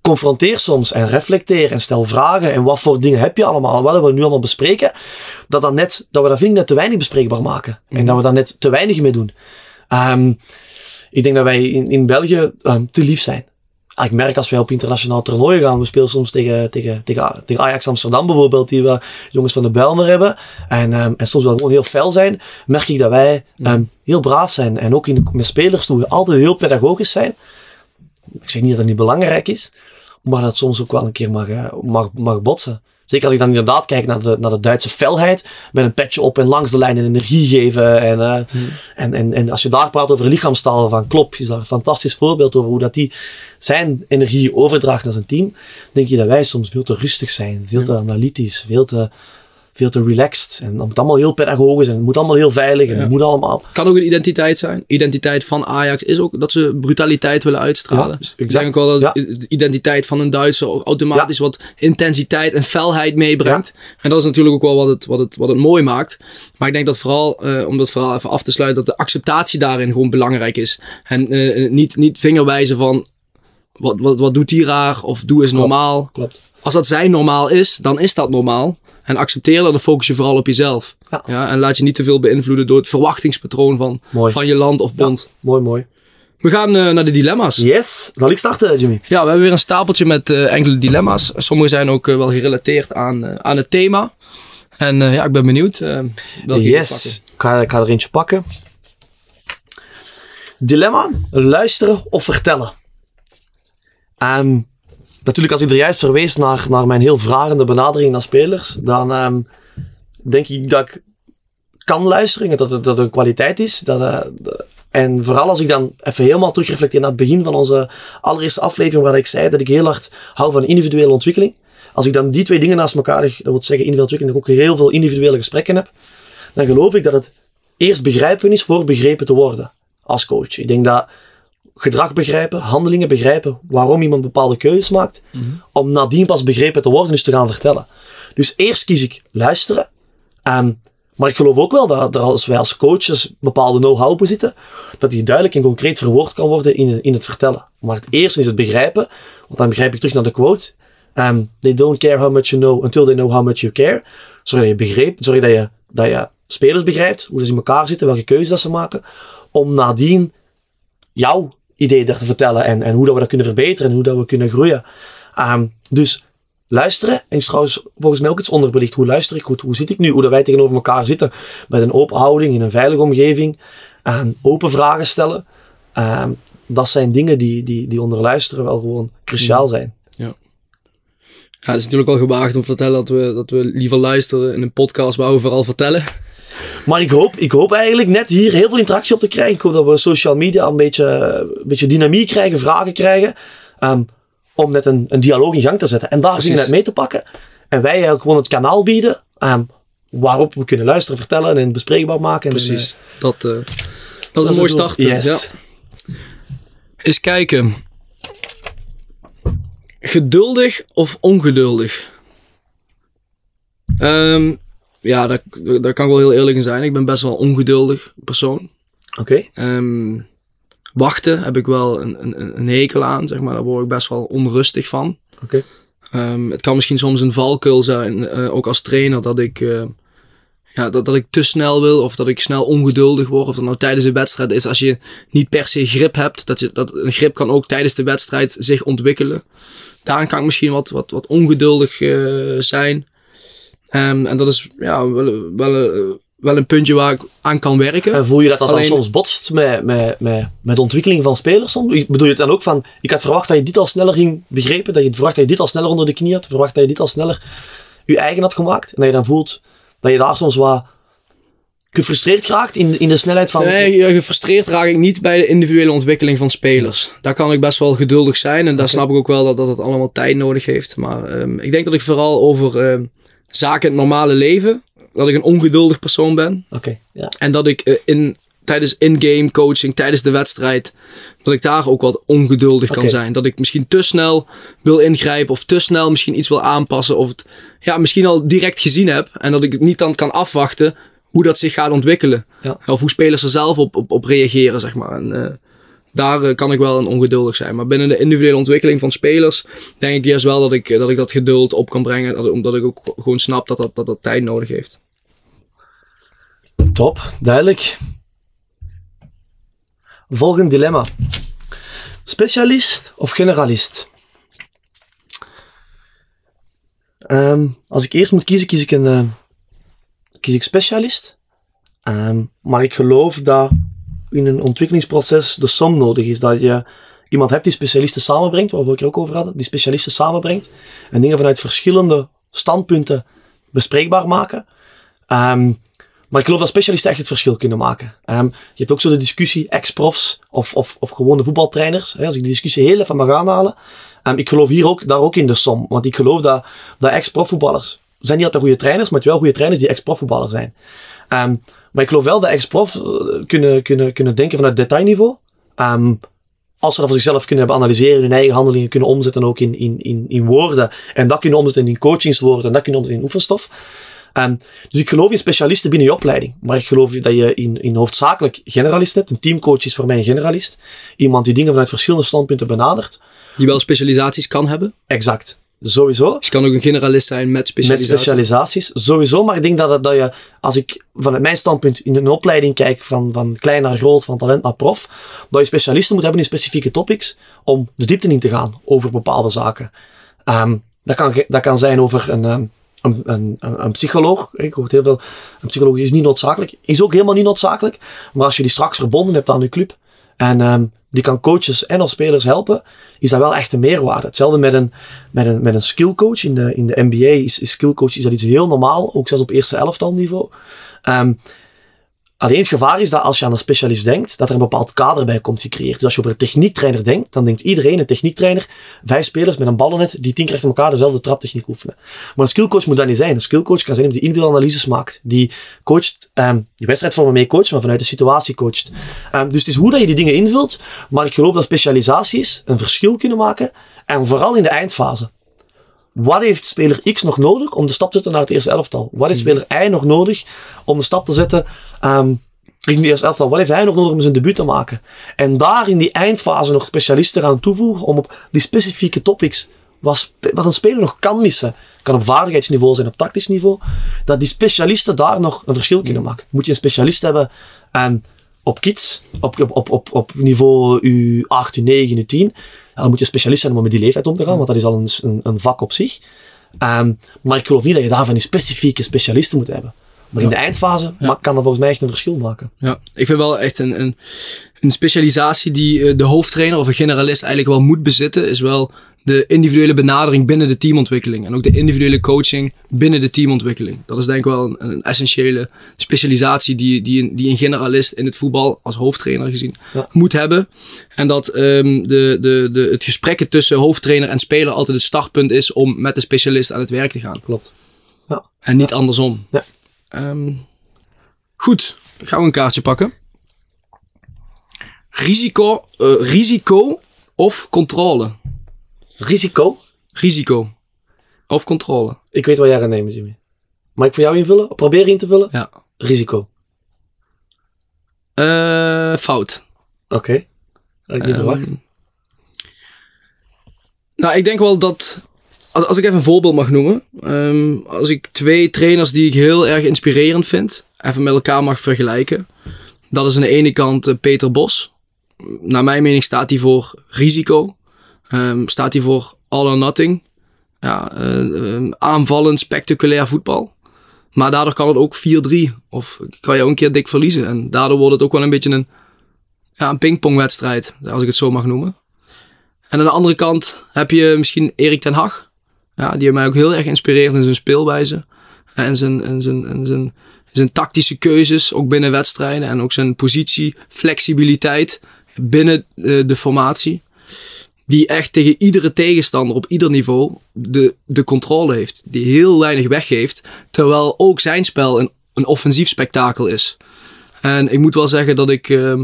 confronteer soms en reflecteer en stel vragen en wat voor dingen heb je allemaal, wat we nu allemaal bespreken, dat, dat, net, dat we dat vind ik net te weinig bespreekbaar maken. En dat we daar net te weinig mee doen. Ehm, ik denk dat wij in, in België ehm, te lief zijn. Ah, ik merk als wij op internationaal toernooien gaan, we spelen soms tegen, tegen, tegen, tegen Ajax Amsterdam bijvoorbeeld, die we jongens van de Bijlmer hebben, en, ehm, en soms wel gewoon heel fel zijn, merk ik dat wij ehm, heel braaf zijn. En ook in de, met spelers toe altijd heel pedagogisch zijn. Ik zeg niet dat dat niet belangrijk is, maar dat soms ook wel een keer mag, eh, mag, mag botsen. Zeker als ik dan inderdaad kijk naar de, naar de Duitse felheid, met een petje op en langs de lijn en energie geven. En, eh, en, en, en als je daar praat over lichaamstaal van Klopp, is daar een fantastisch voorbeeld over hoe dat die zijn energie overdraagt naar zijn team. Denk je dat wij soms veel te rustig zijn, veel te analytisch, veel te, veel te relaxed. En dat moet allemaal heel pedagogisch en het moet allemaal heel veilig en het moet allemaal... Kan ook een identiteit zijn. Identiteit van Ajax is ook dat ze brutaliteit willen uitstralen. Ja, ik denk ook wel dat de identiteit van een Duitser ook automatisch wat intensiteit en felheid meebrengt. En dat is natuurlijk ook wel wat het, wat het, wat het mooi maakt. Maar ik denk dat vooral, eh, om dat vooral even af te sluiten, dat de acceptatie daarin gewoon belangrijk is. En eh, niet, niet vingerwijzen van wat, wat, wat doet die raar of doe eens normaal. Klopt. Als dat zijn normaal is, dan is dat normaal. En accepteer dat, dan focus je vooral op jezelf. Ja. en laat je niet te veel beïnvloeden door het verwachtingspatroon van, Mooi. van je land of bond. Mooi, mooi. We gaan eh, naar de dilemma's. Yes. Zal ik starten, Jimmy? Ja, we hebben weer een stapeltje met eh, enkele dilemma's. Sommige zijn ook eh, wel gerelateerd aan, aan het thema. En ja, ik ben benieuwd. welke. Yes. Ik ga, ik ga er eentje pakken. Dilemma: luisteren of vertellen. Ehm, natuurlijk, als ik er juist verwees naar, naar mijn heel vragende benadering naar spelers, dan ehm, denk ik dat ik kan luisteren, dat het, dat een kwaliteit is. Dat, eh, en vooral als ik dan even helemaal terugreflecteer naar het begin van onze allereerste aflevering, waar ik zei dat ik heel hard hou van individuele ontwikkeling. Als ik dan die twee dingen naast elkaar dat wil zeggen individuele ontwikkeling, dat ik ook heel veel individuele gesprekken heb, dan geloof ik dat het eerst begrijpen is voor begrepen te worden als coach. Ik denk dat gedrag begrijpen, handelingen begrijpen, waarom iemand bepaalde keuzes maakt, om nadien pas begrepen te worden, dus te gaan vertellen. Dus eerst kies ik luisteren. Ehm, maar ik geloof ook wel dat, dat als wij als coaches bepaalde know-how bezitten, dat die duidelijk en concreet verwoord kan worden in, in het vertellen. Maar het eerste is het begrijpen, want dan begrijp ik terug naar de quote. Ehm, they don't care how much you know until they know how much you care. Zorg dat je begrijpt, zorg dat je, dat je spelers begrijpt, hoe ze in elkaar zitten, welke keuzes dat ze maken, om nadien jouw idee daar te vertellen en, en hoe dat we dat kunnen verbeteren en hoe dat we kunnen groeien. Ehm, dus luisteren, en is trouwens volgens mij ook iets onderbelicht. Hoe luister ik goed? Hoe zit ik nu? Hoe dat wij tegenover elkaar zitten? Met een open houding, in een veilige omgeving. Ehm, open vragen stellen. Ehm, dat zijn dingen die, die, die onder luisteren wel gewoon cruciaal zijn. Ja, het is natuurlijk al gewaagd om te vertellen dat we, dat we liever luisteren in een podcast waar we vooral vertellen. Maar ik hoop, ik hoop eigenlijk net hier heel veel interactie op te krijgen. Ik hoop dat we social media een beetje, een beetje dynamiek krijgen, vragen krijgen. ehm, om net een, een dialoog in gang te zetten. En daar Precies. dingen net mee te pakken. En wij eigenlijk gewoon het kanaal bieden. ehm, waarop we kunnen luisteren, vertellen en bespreekbaar maken. En, Precies. eh, Dat, eh, dat is een mooi startpunt. Yes. Ja. Eens kijken. Geduldig of ongeduldig? Ehm, ja, daar, daar kan ik wel heel eerlijk in zijn. Ik ben best wel een ongeduldig persoon. Oké. Ehm, wachten heb ik wel een, een, een hekel aan, zeg maar. Daar word ik best wel onrustig van. Oké. Ehm, het kan misschien soms een valkuil zijn, eh, ook als trainer, dat ik, eh, ja, dat, dat ik te snel wil of dat ik snel ongeduldig word. Of dat nou tijdens een wedstrijd is, als je niet per se grip hebt. Dat, je, dat een grip kan ook tijdens de wedstrijd zich ontwikkelen. Daarin kan ik misschien wat, wat, wat ongeduldig eh, zijn. Ehm, en dat is ja, wel, wel, eh, wel een puntje waar ik aan kan werken. En voel je dat dat Alleen- dan soms botst met, met, met, met de ontwikkeling van spelers? Soms? Ik Bedoel je het dan ook van, ik had verwacht dat je dit al sneller ging begrepen, dat je verwacht dat je dit al sneller onder de knie had, verwacht dat je dit al sneller je eigen had gemaakt, en dat je dan voelt dat je daar soms wat gefrustreerd raakt in, in de snelheid van... Nee, gefrustreerd raak ik niet bij de individuele ontwikkeling van spelers. Daar kan ik best wel geduldig zijn. En daar snap ik ook wel dat, dat het allemaal tijd nodig heeft. Maar ehm, ik denk dat ik vooral over ehm, zaken in het normale leven... dat ik een ongeduldig persoon ben. Oké, ja. En dat ik eh, in, tijdens in-game coaching, tijdens de wedstrijd... dat ik daar ook wat ongeduldig kan zijn. Dat ik misschien te snel wil ingrijpen... of te snel misschien iets wil aanpassen... of het ja, misschien al direct gezien heb... en dat ik het niet dan kan afwachten hoe dat zich gaat ontwikkelen. Ja. Of hoe spelers er zelf op, op, op reageren, zeg maar. En, eh, daar eh, kan ik wel een ongeduldig zijn. Maar binnen de individuele ontwikkeling van spelers denk ik juist wel dat ik, eh, dat, ik dat geduld op kan brengen. Dat, omdat ik ook gewoon snap dat dat, dat, dat tijd nodig heeft. Top, duidelijk. Volgend dilemma. Specialist of generalist? Ehm, als ik eerst moet kiezen, kies ik een eh, kies ik specialist. Ehm, maar ik geloof dat in een ontwikkelingsproces de som nodig is. Dat je iemand hebt die specialisten samenbrengt, waar we het ook over hadden, die specialisten samenbrengt en dingen vanuit verschillende standpunten bespreekbaar maken. Ehm, maar ik geloof dat specialisten echt het verschil kunnen maken. Ehm, je hebt ook zo de discussie ex-profs of, of, of gewone voetbaltrainers. Hè, als ik die discussie heel even mag aanhalen. Um, ik geloof hier ook, daar ook in de som. Want ik geloof dat, dat ex-profvoetballers zijn niet altijd goede trainers, maar het wel goede trainers die ex-profvoetballer zijn. Maar ik geloof wel dat ex-prof eh, kunnen, kunnen, kunnen denken vanuit detailniveau als ze dat voor zichzelf kunnen hebben analyseren, hun eigen handelingen kunnen omzetten ook in, in, in, in woorden. En dat kunnen omzetten in coachingswoorden en dat kunnen omzetten in oefenstof. Um, dus ik geloof in specialisten binnen je opleiding. Maar ik geloof dat je in, in hoofdzakelijk generalist hebt. Een teamcoach is voor mij een generalist. Iemand die dingen vanuit verschillende standpunten benadert. Die wel specialisaties kan hebben. Exact. Sowieso. Dus je kan ook een generalist zijn met specialisaties. Met specialisaties, sowieso. Maar ik denk dat, dat je, als ik vanuit mijn standpunt in een opleiding kijk, van, van klein naar groot, van talent naar prof, dat je specialisten moet hebben in specifieke topics om de diepte in te gaan over bepaalde zaken. Um, dat, kan, dat kan zijn over een, ehm, een, een, een, psycholoog. Ik hoor heel veel, een psycholoog is niet noodzakelijk. Is ook helemaal niet noodzakelijk. Maar als je die straks verbonden hebt aan je club, en um, die kan coaches en als spelers helpen, is dat wel echt een meerwaarde. Hetzelfde met een, met een, met een skillcoach. In de, in de NBA is, is skillcoach is dat iets heel normaal, ook zelfs op eerste elftal niveau. Um, Alleen het gevaar is dat als je aan een specialist denkt, dat er een bepaald kader bij komt gecreëerd. Dus als je over een techniektrainer denkt, dan denkt iedereen, een techniektrainer, vijf spelers met een ballennet die tien keer achter elkaar dezelfde traptechniek oefenen. Maar een skillcoach moet dat niet zijn. Een skillcoach kan zijn die individuele analyses maakt, die coacht, um, die wedstrijdvormen mee coacht, maar vanuit de situatie coacht. Um, dus het is hoe dat je die dingen invult, maar ik geloof dat specialisaties een verschil kunnen maken, en vooral in de eindfase. Wat heeft speler X nog nodig om de stap te zetten naar het eerste elftal? Wat heeft hmm. speler Y nog nodig om de stap te zetten um, richting de eerste elftal? Wat heeft hij nog nodig om zijn debuut te maken? En daar in die eindfase nog specialisten gaan toevoegen om op die specifieke topics wat, wat een speler nog kan missen, kan op vaardigheidsniveau zijn, op tactisch niveau, dat die specialisten daar nog een verschil kunnen hmm. maken. Moet je een specialist hebben um, op kids, op, op, op, op niveau U8, U9, U10, dan moet je specialist zijn om met die leeftijd om te gaan, want dat is al een, een, een vak op zich. Um, maar ik geloof niet dat je daarvan die specifieke specialisten moet hebben. Maar in de eindfase kan dat volgens mij echt een verschil maken. Ja, ik vind wel echt een, een, een specialisatie die eh, de hoofdtrainer of een generalist eigenlijk wel moet bezitten, is wel de individuele benadering binnen de teamontwikkeling. En ook de individuele coaching binnen de teamontwikkeling. Dat is denk ik wel een, een essentiële specialisatie die, die, die een generalist in het voetbal als hoofdtrainer gezien moet hebben. En dat um, de, de, de, het gesprekken tussen hoofdtrainer en speler altijd het startpunt is om met de specialist aan het werk te gaan. Klopt. Ja. En niet andersom. Ja. Um, goed, gaan we een kaartje pakken. Risico, uh, risico of controle? Risico? Risico. Of controle. Ik weet wat jij gaat nemen, Jimmy. Mag ik voor jou invullen? Probeer in te vullen? Ja. Risico. Uh, fout. Oké. Okay. Had ik niet um, verwacht. Nou, ik denk wel dat... Als, als ik even een voorbeeld mag noemen. Um, als ik twee trainers die ik heel erg inspirerend vind... even met elkaar mag vergelijken. Dat is aan de ene kant uh, Peter Bos. Naar mijn mening staat hij voor risico. Um, staat hij voor all or nothing. Ja, uh, aanvallend, spectaculair voetbal. Maar daardoor kan het ook 4-3. Of kan je ook een keer dik verliezen. En daardoor wordt het ook wel een beetje een, ja, een pingpongwedstrijd. Als ik het zo mag noemen. En aan de andere kant heb je misschien Erik ten Hag. Ja, die mij ook heel erg inspireert in zijn speelwijze. En zijn, en zijn, en zijn, zijn tactische keuzes, ook binnen wedstrijden. En ook zijn positie, flexibiliteit binnen de, eh, de formatie die echt tegen iedere tegenstander op ieder niveau de, de controle heeft. Die heel weinig weggeeft, terwijl ook zijn spel een, een offensief spektakel is. En ik moet wel zeggen dat ik. Uh,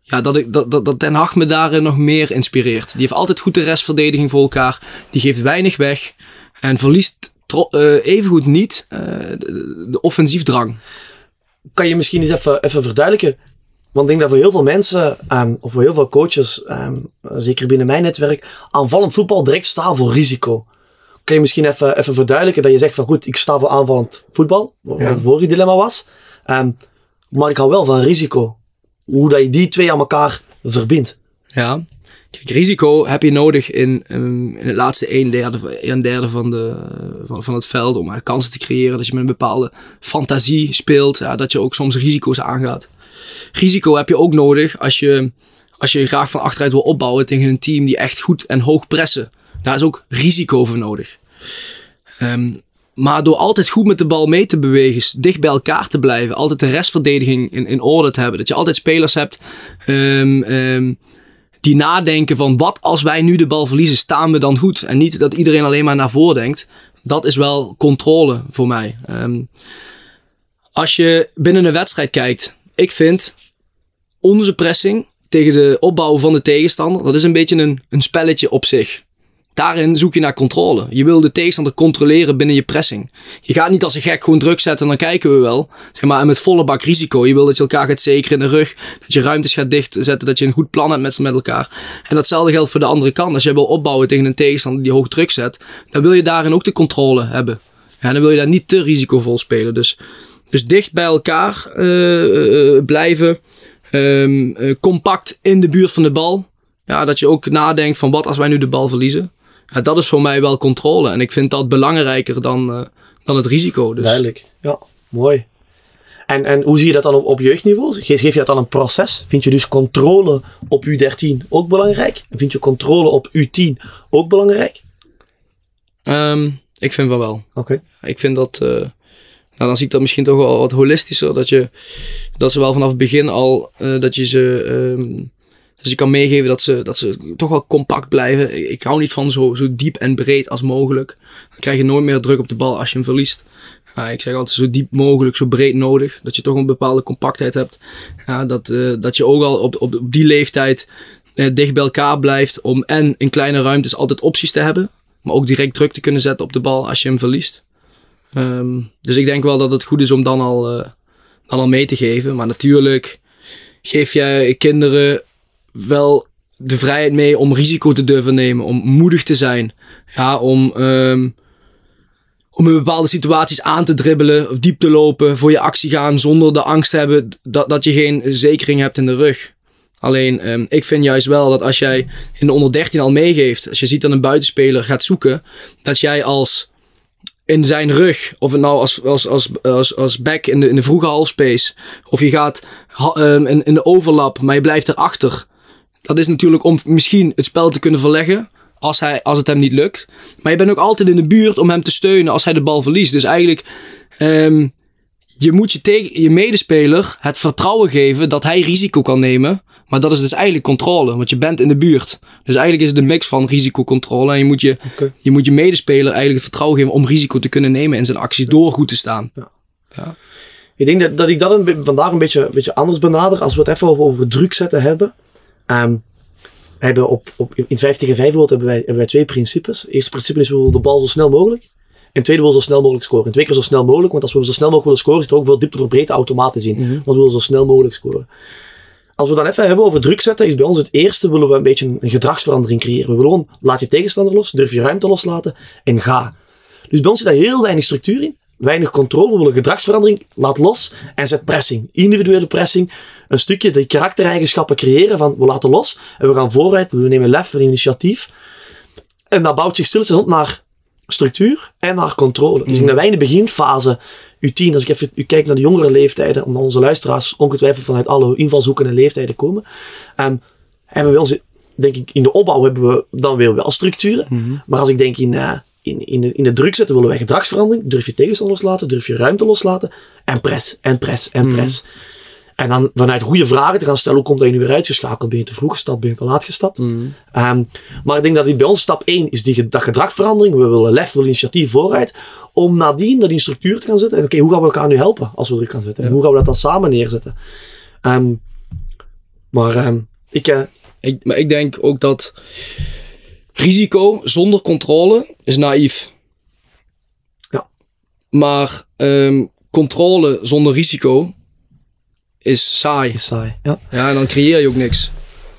ja, dat, ik, dat, dat, dat Den Haag me daarin nog meer inspireert. Die heeft altijd goed de restverdediging voor elkaar. Die geeft weinig weg. En verliest uh, evengoed niet uh, de, de offensiefdrang. Kan je misschien eens even, even verduidelijken? Want ik denk dat voor heel veel mensen, um, of voor heel veel coaches, um, zeker binnen mijn netwerk, aanvallend voetbal direct staat voor risico. Kun je misschien even, even verduidelijken dat je zegt van goed, ik sta voor aanvallend voetbal, wat ja. het vorige dilemma was. Um, maar ik hou wel van risico. Hoe dat je die twee aan elkaar verbindt. Ja, Kijk, risico heb je nodig in, in het laatste een derde, een derde van, de, van, van het veld om kansen te creëren. Dat je met een bepaalde fantasie speelt. Ja, dat je ook soms risico's aangaat. Risico heb je ook nodig als je, als je graag van achteruit wil opbouwen tegen een team die echt goed en hoog pressen, daar is ook risico voor nodig. Ehm, maar door altijd goed met de bal mee te bewegen, dicht bij elkaar te blijven, altijd de restverdediging in, in orde te hebben, dat je altijd spelers hebt ehm, ehm, die nadenken van wat als wij nu de bal verliezen, staan we dan goed? En niet dat iedereen alleen maar naar voren denkt. Dat is wel controle voor mij. Als je binnen een wedstrijd kijkt, ik vind onze pressing tegen de opbouw van de tegenstander, dat is een beetje een, een spelletje op zich. Daarin zoek je naar controle. Je wil de tegenstander controleren binnen je pressing. Je gaat niet als een gek gewoon druk zetten en dan kijken we wel. Zeg maar, en met volle bak risico. Je wil dat je elkaar gaat zekeren in de rug. Dat je ruimtes gaat dichtzetten. Dat je een goed plan hebt met, met elkaar. En datzelfde geldt voor de andere kant. Als je wil opbouwen tegen een tegenstander die hoog druk zet. Dan wil je daarin ook de controle hebben. Ja, dan wil je daar niet te risicovol spelen. Dus, dus dicht bij elkaar uh, blijven. Um, uh, compact in de buurt van de bal. Ja, dat je ook nadenkt van wat als wij nu de bal verliezen ja, dat is voor mij wel controle. En ik vind dat belangrijker dan, dan het risico. Dus. Duidelijk, ja, mooi. En, en hoe zie je dat dan op, op jeugdniveau? Geef, geef je dat dan een proces? Vind je dus controle op U13 ook belangrijk? En vind je controle op U10 ook belangrijk? Um, ik vind wel wel. Oké. Okay. Ik vind dat... Uh, nou, dan zie ik dat misschien toch wel wat holistischer. Dat, je, dat ze wel vanaf het begin al... Uh, dat je ze... Um, dus ik kan meegeven dat ze, dat ze toch wel compact blijven. Ik hou niet van zo, zo diep en breed als mogelijk. Dan krijg je nooit meer druk op de bal als je hem verliest. Ik zeg altijd zo diep mogelijk, zo breed nodig. Dat je toch een bepaalde compactheid hebt. Dat, uh, dat je ook al op, op, die leeftijd uh, dicht bij elkaar blijft. Om en in kleine ruimtes altijd opties te hebben. Maar ook direct druk te kunnen zetten op de bal als je hem verliest. Um, dus ik denk wel dat het goed is om dan al, uh, dan al mee te geven. Maar natuurlijk geef jij kinderen wel de vrijheid mee om risico te durven nemen, om moedig te zijn. Ja, om, um, om in bepaalde situaties aan te dribbelen of diep te lopen, voor je actie gaan zonder de angst te hebben dat, dat je geen zekering hebt in de rug. Alleen, um, ik vind juist wel dat als jij in de onder 13 al meegeeft, als je ziet dat een buitenspeler gaat zoeken, dat jij als in zijn rug, of het nou als, als, als, als, als back in de, in de vroege halfspace, of je gaat um, in, in de overlap, maar je blijft erachter dat is natuurlijk om misschien het spel te kunnen verleggen. Als, hij, als het hem niet lukt. Maar je bent ook altijd in de buurt om hem te steunen als hij de bal verliest. Dus eigenlijk, um, je moet je, tegen, je medespeler het vertrouwen geven dat hij risico kan nemen. Maar dat is dus eigenlijk controle, want je bent in de buurt. Dus eigenlijk is het een mix van risicocontrole. En je moet je, okay. je, moet je medespeler eigenlijk het vertrouwen geven om risico te kunnen nemen in zijn acties door goed te staan. Ja. ja. Ik denk dat, dat ik dat een, vandaag een beetje, een beetje anders benader als we het even over, over druk zetten hebben. Um, hebben op, op, in 5 tegen 5 hebben wij, hebben wij twee principes. Het eerste principe is we willen de bal zo snel mogelijk. En tweede wil zo snel mogelijk scoren. En twee keer zo snel mogelijk, want als we zo snel mogelijk willen scoren, zit er ook veel diepte voor breedte automatisch in. Mm -hmm. Want we willen zo snel mogelijk scoren. Als we dan even hebben over druk zetten, is bij ons het eerste willen we een beetje een gedragsverandering creëren. We willen gewoon, laat je tegenstander los, durf je ruimte loslaten en ga. Dus bij ons zit daar heel weinig structuur in weinig controle, we willen gedragsverandering, laat los en zet pressing. Individuele pressing, een stukje die karaktereigenschappen creëren van we laten los en we gaan vooruit, we nemen lef, we nemen initiatief. En dat bouwt zich stilletjes op naar structuur en naar controle. Dus in de wij in de beginfase, U10, als ik even u kijk naar de jongere leeftijden, omdat onze luisteraars ongetwijfeld vanuit alle invalshoeken en leeftijden komen, um, hebben we ons, denk ik, in de opbouw hebben we dan weer wel structuren. Mm -hmm. Maar als ik denk in, uh, in, in, de, in de druk zetten willen wij gedragsverandering. Durf je tegenstand loslaten, durf je ruimte loslaten. En press, en press, en press. En dan vanuit goede vragen te gaan stellen, hoe komt dat je nu weer uitgeschakeld? Ben je te vroeg gestapt, ben je te laat gestapt? Mm. Um, maar ik denk dat die bij ons stap 1 is die dat gedragsverandering. We willen lef, we willen initiatief vooruit. Om nadien dat in structuur te gaan zetten. En oké, okay, hoe gaan we elkaar nu helpen als we druk gaan zetten? Ja. En hoe gaan we dat dan samen neerzetten? Um, maar um, ik, uh, ik... Maar ik denk ook dat Risico zonder controle is naïef. Ja. Maar controle zonder risico is saai. Is saai, ja. Ja, en dan creëer je ook niks.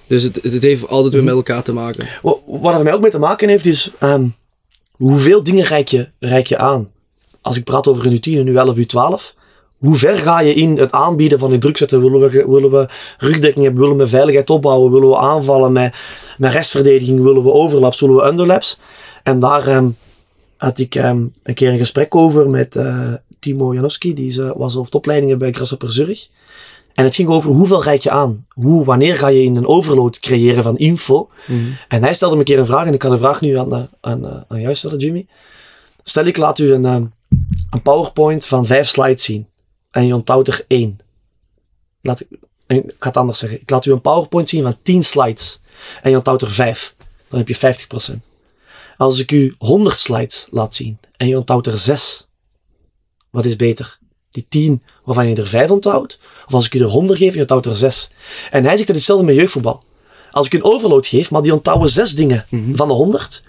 Dus het, het heeft altijd weer met elkaar te maken. Wat, wat er mij ook mee te maken heeft, is um, hoeveel dingen reik je, reik je aan? Als ik praat over een U10 en U11, U12, hoe ver ga je in het aanbieden van die druk zetten? Willen we, willen we rugdekking hebben? Willen we veiligheid opbouwen? Willen we aanvallen met, met restverdediging? Willen we overlaps? Willen we underlaps? En daar um, had ik um, een keer een gesprek over met uh, Timo Janowski. Die is, uh, was hoofdopleidingen bij Grasshopper Zurich. En het ging over hoeveel reik je aan? Hoe, wanneer ga je in een overload creëren van info? En hij stelde me een keer een vraag, en ik kan de vraag nu aan, de, aan, eh, aan jou stellen, Jimmy. Stel, ik laat u een, eh, een PowerPoint van vijf slides zien. En je onthoudt er één. Laat ik, ik ga het anders zeggen. Ik laat u een PowerPoint zien van 10 slides. En je onthoudt er 5. Dan heb je 50%. Als ik u 100 slides laat zien. En je onthoudt er 6. Wat is beter? Die 10 waarvan je er 5 onthoudt? Of als ik u er 100 geef en je onthoudt er 6? En hij zegt dat hetzelfde met jeugdvoetbal. Als ik een overload geef, maar die onthouden 6 dingen van de 100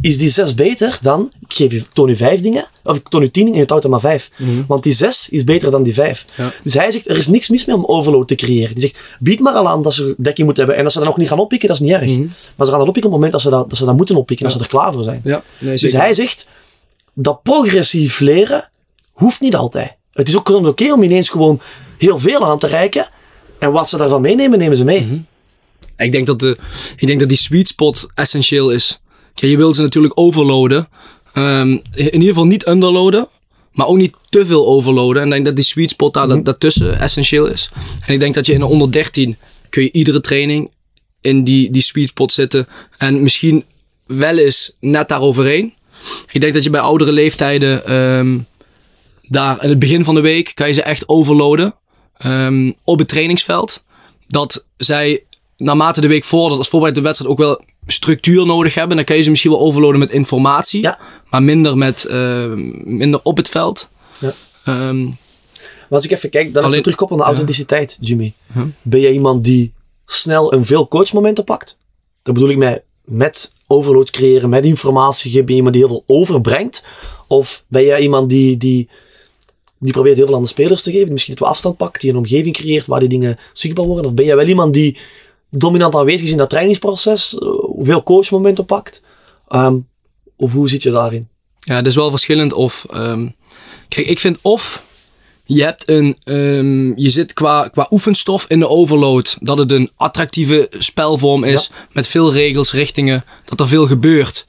is die 6 beter dan, ik geef u, toon u 5 dingen, of ik toon u 10 dingen en je onthoudt er maar 5. Want die 6 is beter dan die 5. Ja. Dus hij zegt, er is niks mis mee om overload te creëren. Die zegt, bied maar al aan dat ze dekking moeten hebben. En als ze dat nog niet gaan oppikken, dat is niet erg. Maar ze gaan dat oppikken op het moment dat ze dat, dat, ze dat moeten oppikken, als ze er klaar voor zijn. Ja, nee, Dus hij zegt, dat progressief leren hoeft niet altijd. Het is ook oké om ineens gewoon heel veel aan te reiken. En wat ze daarvan meenemen, nemen ze mee. Ik denk dat, de, ik denk dat die sweet spot essentieel is. Je wilt ze natuurlijk overloaden. Ehm, in ieder geval niet underloaden. Maar ook niet te veel overloaden. En ik denk dat die sweet spot daar, dat, daartussen essentieel is. En ik denk dat je in de onder 13 kun je iedere training in die, die sweet spot zitten. En misschien wel eens net daaroverheen. Ik denk dat je bij oudere leeftijden ehm, daar in het begin van de week kan je ze echt overloaden. Ehm, op het trainingsveld. Dat zij naarmate de week voordat als voorbereid de wedstrijd ook wel structuur nodig hebben. Dan kan je ze misschien wel overloaden met informatie. Ja. Maar minder, met, ehm, minder op het veld. Ja. Ehm, Maar als ik even kijk, dan Alleen- even terugkoppelen naar authenticiteit, Jimmy. Ben jij iemand die snel een veel coachmomenten pakt? Dat bedoel ik met, met overload creëren, met informatie geven. Ben je iemand die heel veel overbrengt? Of ben jij iemand die, die, die probeert heel veel aan de spelers te geven, die misschien wat afstand pakt, die een omgeving creëert waar die dingen zichtbaar worden? Of ben jij wel iemand die dominant aanwezig is in dat trainingsproces, eh, veel coachmomenten pakt? Ehm, of hoe zit je daarin? Ja, dat is wel verschillend of... ehm, kijk, ik vind of je hebt een... ehm, je zit qua, qua oefenstof in de overload. Dat het een attractieve spelvorm is. Met veel regels, richtingen. Dat er veel gebeurt.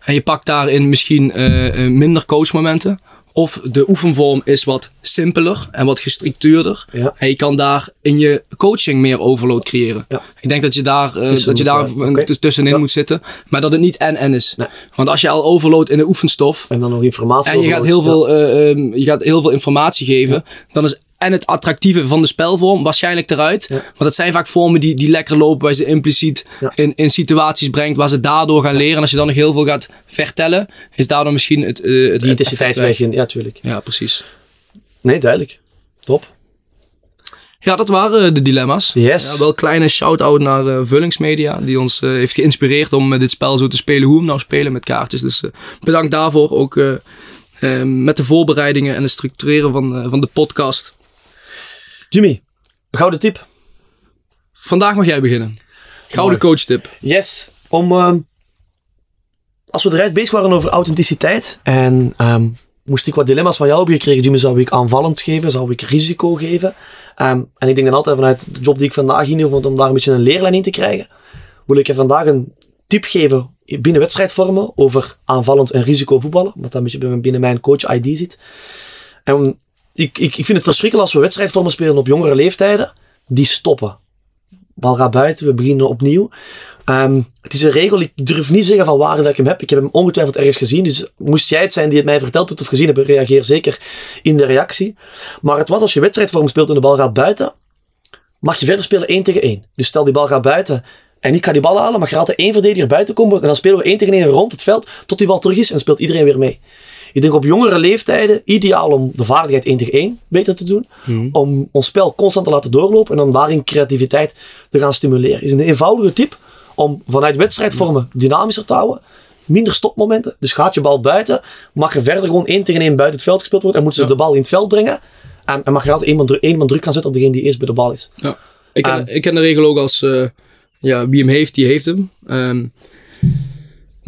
En je pakt daarin misschien eh, eh, minder coachmomenten. Of de oefenvorm is wat simpeler en wat gestructuurder. Ja. En je kan daar in je coaching meer overload creëren. Ja. Ik denk dat je daar, eh, Tussen dat je daar tussenin Ja. moet zitten. Maar dat het niet en-en is. Nee. Want als je al overload in de oefenstof. En dan nog informatie En je gaat, heel veel, eh, ehm, je gaat heel veel informatie geven. Dan is en het attractieve van de spelvorm waarschijnlijk eruit. Ja. Want dat zijn vaak vormen die, die lekker lopen. Waar je ze impliciet Ja. in, in situaties brengt. Waar ze daardoor gaan leren. En als je dan nog heel veel gaat vertellen. Is daardoor misschien het, eh, het Die het intensiteit weg. in- Ja, tuurlijk. Ja, precies. Nee, duidelijk. Top. Ja, dat waren de dilemma's. Yes. Ja, wel een kleine shout-out naar eh, Vullingsmedia. Die ons eh, heeft geïnspireerd om eh, dit spel zo te spelen. Hoe we hem nou spelen met kaartjes. Dus eh, bedankt daarvoor. Ook eh, eh, met de voorbereidingen en het structureren van, eh, van de podcast. Jimmy, gouden tip. Vandaag mag jij beginnen. Gouden coach tip. Yes. Om, ehm, als we de reis bezig waren over authenticiteit en ehm, moest ik wat dilemma's van jou hebben gekregen, Jimmy, zou ik aanvallend geven, zou ik risico geven? Ehm, en ik denk dan altijd vanuit de job die ik vandaag inhoef, om daar een beetje een leerlijn in te krijgen, wil ik je vandaag een tip geven binnen wedstrijdvormen over aanvallend en risico voetballen, wat dat een beetje binnen- binnen mijn coach ID zit. En ik, ik, ik vind het verschrikkelijk als we wedstrijdvormen spelen op jongere leeftijden, die stoppen. Bal gaat buiten, we beginnen opnieuw. Ehm, het is een regel, ik durf niet zeggen van waar dat ik hem heb. Ik heb hem ongetwijfeld ergens gezien. Dus moest jij het zijn die het mij verteld hebt of gezien hebt, reageer zeker in de reactie. Maar het was als je wedstrijdvorm speelt en de bal gaat buiten, mag je verder spelen 1 tegen 1. Dus stel die bal gaat buiten en ik ga die bal halen, mag er altijd één verdediger buiten komen. En dan spelen we 1 tegen 1 rond het veld tot die bal terug is en speelt iedereen weer mee. Ik denk op jongere leeftijden ideaal om de vaardigheid 1 tegen 1 beter te doen. Om ons spel constant te laten doorlopen en dan daarin creativiteit te gaan stimuleren. Is een eenvoudige tip om vanuit wedstrijdvormen dynamischer te houden. Minder stopmomenten. Dus gaat je bal buiten, mag er verder gewoon 1 tegen 1 buiten het veld gespeeld worden. En moeten ze Ja. de bal in het veld brengen. En, en mag je altijd één man, dru- één man druk gaan zetten op degene die eerst bij de bal is. Ja. Ik, ken, ik ken de regel ook als, eh, ja, wie hem heeft, die heeft hem.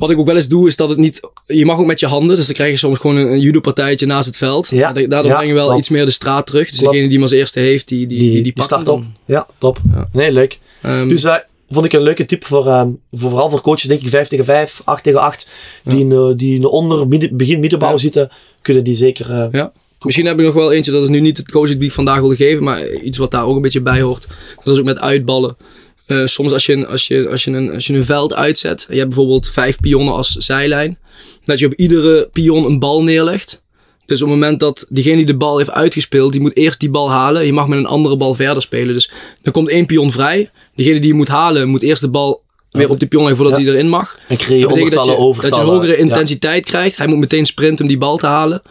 Wat ik ook wel eens doe, is dat het niet... Je mag ook met je handen, dus dan krijg je soms gewoon een, een judo-partijtje naast het veld. Ja, Daardoor ja, breng je wel iets meer de straat terug. Dus Klopt. degene die hem als eerste heeft, die, die, die, die, start op. Ja, top. Ja. Nee, leuk. Ehm, Dus eh vond ik een leuke tip voor, ehm, voor vooral voor coaches, denk ik 5 tegen 5, 8 tegen 8, die, in, eh, die in de onder, midden, begin, middenbouw Ja. zitten, kunnen die zeker eh, ja. Misschien heb ik nog wel eentje, dat is nu niet het coaching die ik vandaag wilde geven, maar iets wat daar ook een beetje bij hoort. Dat is ook met uitballen. Eh, soms als je, een, als, je, als, je een, als je een veld uitzet, en je hebt bijvoorbeeld vijf pionnen als zijlijn, dat je op iedere pion een bal neerlegt. Dus op het moment dat diegene die de bal heeft uitgespeeld, die moet eerst die bal halen. Je mag met een andere bal verder spelen. Dus dan komt één pion vrij. Diegene die je moet halen, moet eerst de bal weer op de pion leggen voordat Ja. hij erin mag. En creëer je Dat je, dat je een hogere Ja. intensiteit krijgt. Hij moet meteen sprinten om die bal te halen.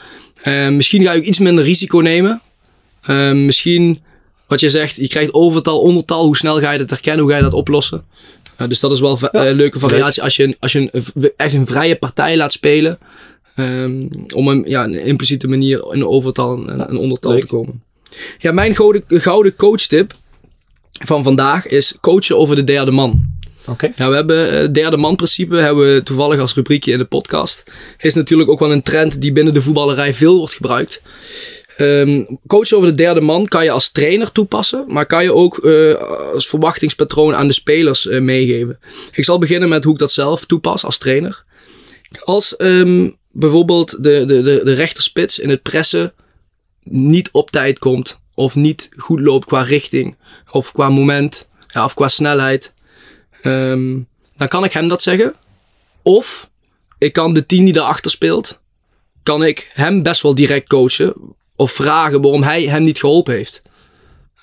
Eh, misschien ga je ook iets minder risico nemen. Eh, misschien, wat je zegt, je krijgt overtal, ondertal. Hoe snel ga je dat herkennen? Hoe ga je dat oplossen? Eh, dus dat is wel Ja, eh, leuke variatie als je, een- als je een, echt een vrije partij laat spelen. ehm, om een, ja, een impliciete manier in een overtal en een ondertal leuk. te komen. Ja, mijn gouden, gouden coachtip van vandaag is coachen over de derde man. Oké. Ja, we hebben het derde man principe, hebben we toevallig als rubriekje in de podcast. Is natuurlijk ook wel een trend die binnen de voetballerij veel wordt gebruikt. Ehm coachen over de derde man kan je als trainer toepassen, maar kan je ook eh, als verwachtingspatroon aan de spelers eh, meegeven. Ik zal beginnen met hoe ik dat zelf toepas als trainer. Als ehm, bijvoorbeeld de, de, de, de rechterspits in het pressen niet op tijd komt, of niet goed loopt qua richting, of qua moment, ja, of qua snelheid, Ehm, dan kan ik hem dat zeggen. Of ik kan de tien die daarachter speelt, kan ik hem best wel direct coachen. Of vragen waarom hij hem niet geholpen heeft.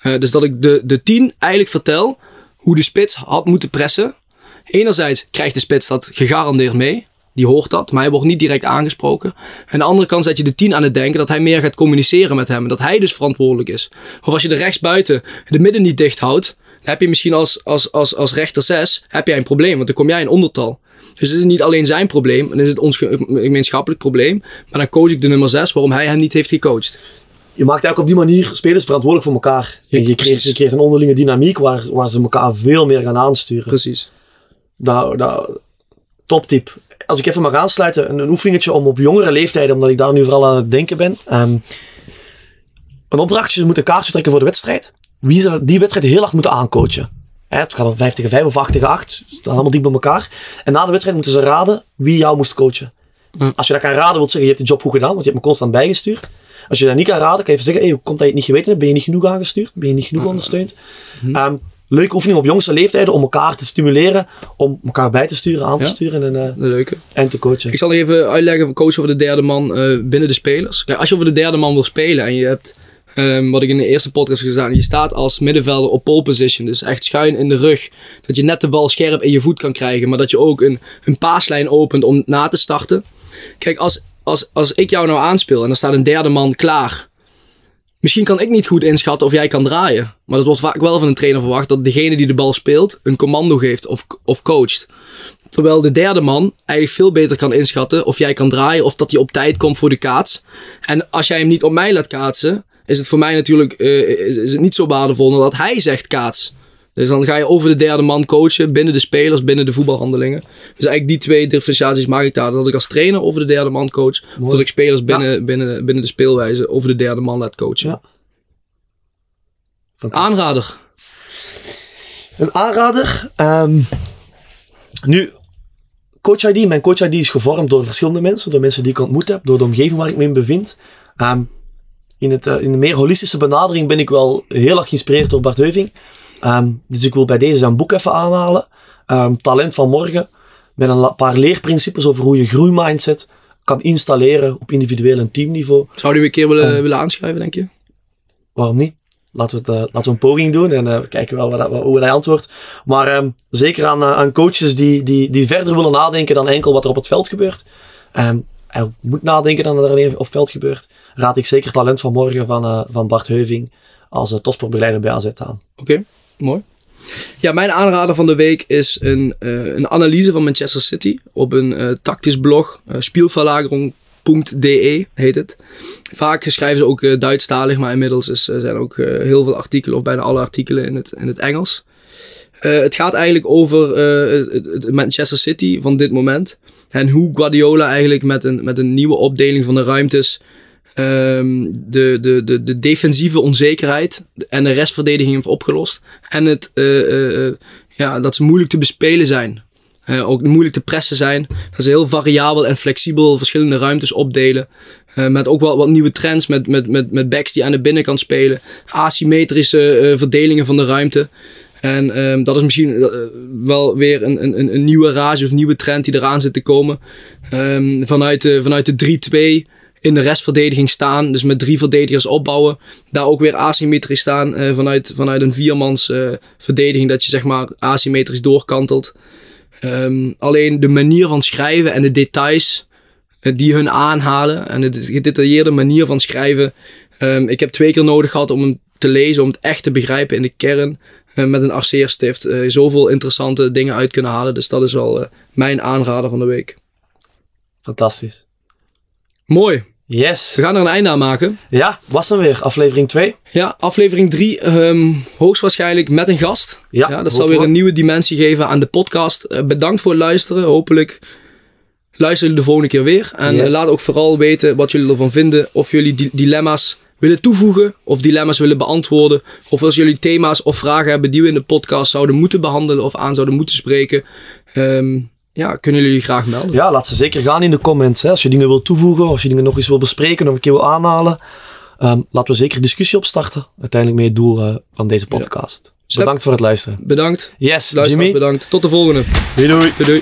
Eh, dus dat ik de, de tien eigenlijk vertel hoe de spits had moeten pressen. Enerzijds krijgt de spits dat gegarandeerd mee. Die hoort dat, maar hij wordt niet direct aangesproken. En de andere kant zet je de tien aan het denken dat hij meer gaat communiceren met hem. En dat hij dus verantwoordelijk is. Of als je de rechtsbuiten de midden niet dicht houdt, dan heb je misschien als, als, als, als rechter 6 heb jij een probleem, want dan kom jij in ondertal. Dus het is niet alleen zijn probleem, dan is het ons ge- gemeenschappelijk probleem. Maar dan coach ik de nummer 6 waarom hij hem niet heeft gecoacht. Je maakt eigenlijk op die manier spelers verantwoordelijk voor elkaar. Ja, en je creëert, precies. je creëert een onderlinge dynamiek waar, waar ze elkaar veel meer gaan aansturen. Precies. Nou, nou, top tip. Als ik even mag aansluiten, een, een oefeningetje om op jongere leeftijden, omdat ik daar nu vooral aan het denken ben. Ehm, een opdrachtje, ze moeten kaartjes trekken voor de wedstrijd. Wie ze die wedstrijd heel hard moeten aancoachen. Hè, het gaat al 5 tegen 5 of 8 tegen 8. Ze staan allemaal diep bij elkaar. En na de wedstrijd moeten ze raden wie jou moest coachen. Als je dat kan raden, wil zeggen je hebt de job goed gedaan, want je hebt me constant bijgestuurd. Als je dat niet kan raden, kan je even zeggen, hey, hoe komt dat je het niet geweten hebt? Ben je niet genoeg aangestuurd? Ben je niet genoeg ondersteund? Ehm, leuke oefening op jongste leeftijden om elkaar te stimuleren, om elkaar bij te sturen, aan te Ja. sturen en, De leuke. en te coachen. Ik zal even uitleggen coach over de derde man eh, binnen de spelers. Kijk, als je over de derde man wil spelen en je hebt, ehm, wat ik in de eerste podcast gedaan, je staat als middenvelder op pole position, dus echt schuin in de rug. Dat je net de bal scherp in je voet kan krijgen, maar dat je ook een, een paaslijn opent om na te starten. Kijk, als, als, als ik jou nou aanspeel en er staat een derde man klaar. Misschien kan ik niet goed inschatten of jij kan draaien. Maar dat wordt vaak wel van een trainer verwacht dat degene die de bal speelt een commando geeft of, of coacht. Terwijl de derde man eigenlijk veel beter kan inschatten of jij kan draaien of dat hij op tijd komt voor de kaats. En als jij hem niet op mij laat kaatsen, is het voor mij natuurlijk eh, is, is het niet zo waardevol dat hij zegt kaats. Dus dan ga je over de derde man coachen binnen de spelers, binnen de voetbalhandelingen. Dus eigenlijk die twee differentiaties maak ik daar. Dat ik als trainer over de derde man coach. Of dat ik spelers binnen, binnen, binnen de speelwijze over de derde man laat coachen. Ja. Aanrader. Een aanrader. ehm, nu, Coach ID. Mijn Coach ID is gevormd door verschillende mensen. Door mensen die ik ontmoet heb. Door de omgeving waar ik me in bevind. Ehm, in, het, eh, in de meer holistische benadering ben ik wel heel erg geïnspireerd door Bart Heuving. Ehm, dus ik wil bij deze zijn boek even aanhalen. Ehm, Talent van morgen. Met een paar leerprincipes over hoe je groeimindset kan installeren op individueel en teamniveau. Zou die een keer willen, willen aanschrijven, denk je? Waarom niet? Laten we, het, eh, laten we een poging doen en eh, we kijken wel wat, dat- hoe hij antwoordt. Maar ehm, zeker aan, aan coaches die, die, die verder willen nadenken dan enkel wat er op het veld gebeurt. Hij moet nadenken dan wat er alleen op het veld gebeurt. Raad ik zeker Talent van Morgen van, eh, van Bart Heuving als uh, topsportbegeleider bij AZ aan. Oké, mooi. Ja, mijn aanrader van de week is een, eh, een analyse van Manchester City op een tactisch blog, spielverlagerung.de heet het. Vaak schrijven ze ook Duitsstalig, maar inmiddels is, zijn ook heel veel artikelen, of bijna alle artikelen in het, in het Engels. Het gaat eigenlijk over Manchester City van dit moment. En hoe Guardiola eigenlijk met een, met een nieuwe opdeling van de ruimtes ehm, de, de, de, de defensieve onzekerheid en de restverdediging heeft opgelost. En het, eh, eh, eh, ja, dat ze moeilijk te bespelen zijn. ook moeilijk te pressen zijn. Dat ze heel variabel en flexibel verschillende ruimtes opdelen. Met ook wel wat nieuwe trends, met, met, met, met backs die aan de binnenkant spelen. Asymmetrische verdelingen van de ruimte. En ehm, dat is misschien wel weer een, een, een nieuwe rage of nieuwe trend die eraan zit te komen. Ehm, vanuit, de, vanuit de 3-2 in de restverdediging staan. Dus met drie verdedigers opbouwen. Daar ook weer asymmetrisch staan eh, vanuit, vanuit een viermans eh, verdediging. Dat je zeg maar asymmetrisch doorkantelt. Ehm, alleen de manier van schrijven en de details eh, die hun aanhalen. En de gedetailleerde manier van schrijven. Ehm, ik heb twee keer nodig gehad om hem te lezen. Om het echt te begrijpen in de kern. met een arceerstift. zoveel interessante dingen uit kunnen halen. Dus dat is wel mijn aanrader van de week. Fantastisch. Mooi. Yes. We gaan er een einde aan maken. Ja, was dan weer aflevering 2. Ja, aflevering 3, hoogstwaarschijnlijk met een gast. Ja, dat zal weer we. een nieuwe dimensie geven aan de podcast. Eh, bedankt voor het luisteren. Hopelijk luisteren jullie de volgende keer weer. En Yes. eh, laat ook vooral weten wat jullie ervan vinden. Of jullie di- dilemma's willen toevoegen. Of dilemma's willen beantwoorden. Of als jullie thema's of vragen hebben die we in de podcast zouden moeten behandelen. Of aan zouden moeten spreken. ehm, ja, kunnen jullie graag melden. Ja, laat ze zeker gaan in de comments. Hè. Als je dingen wil toevoegen, of als je dingen nog eens wil bespreken of een keer wil aanhalen. Ehm, laten we zeker discussie opstarten. Uiteindelijk mee het doel eh, van deze podcast. Bedankt voor het luisteren. Bedankt. Yes, Luisteraars Jimmy. bedankt. Tot de volgende. Doei doei. Doei doei.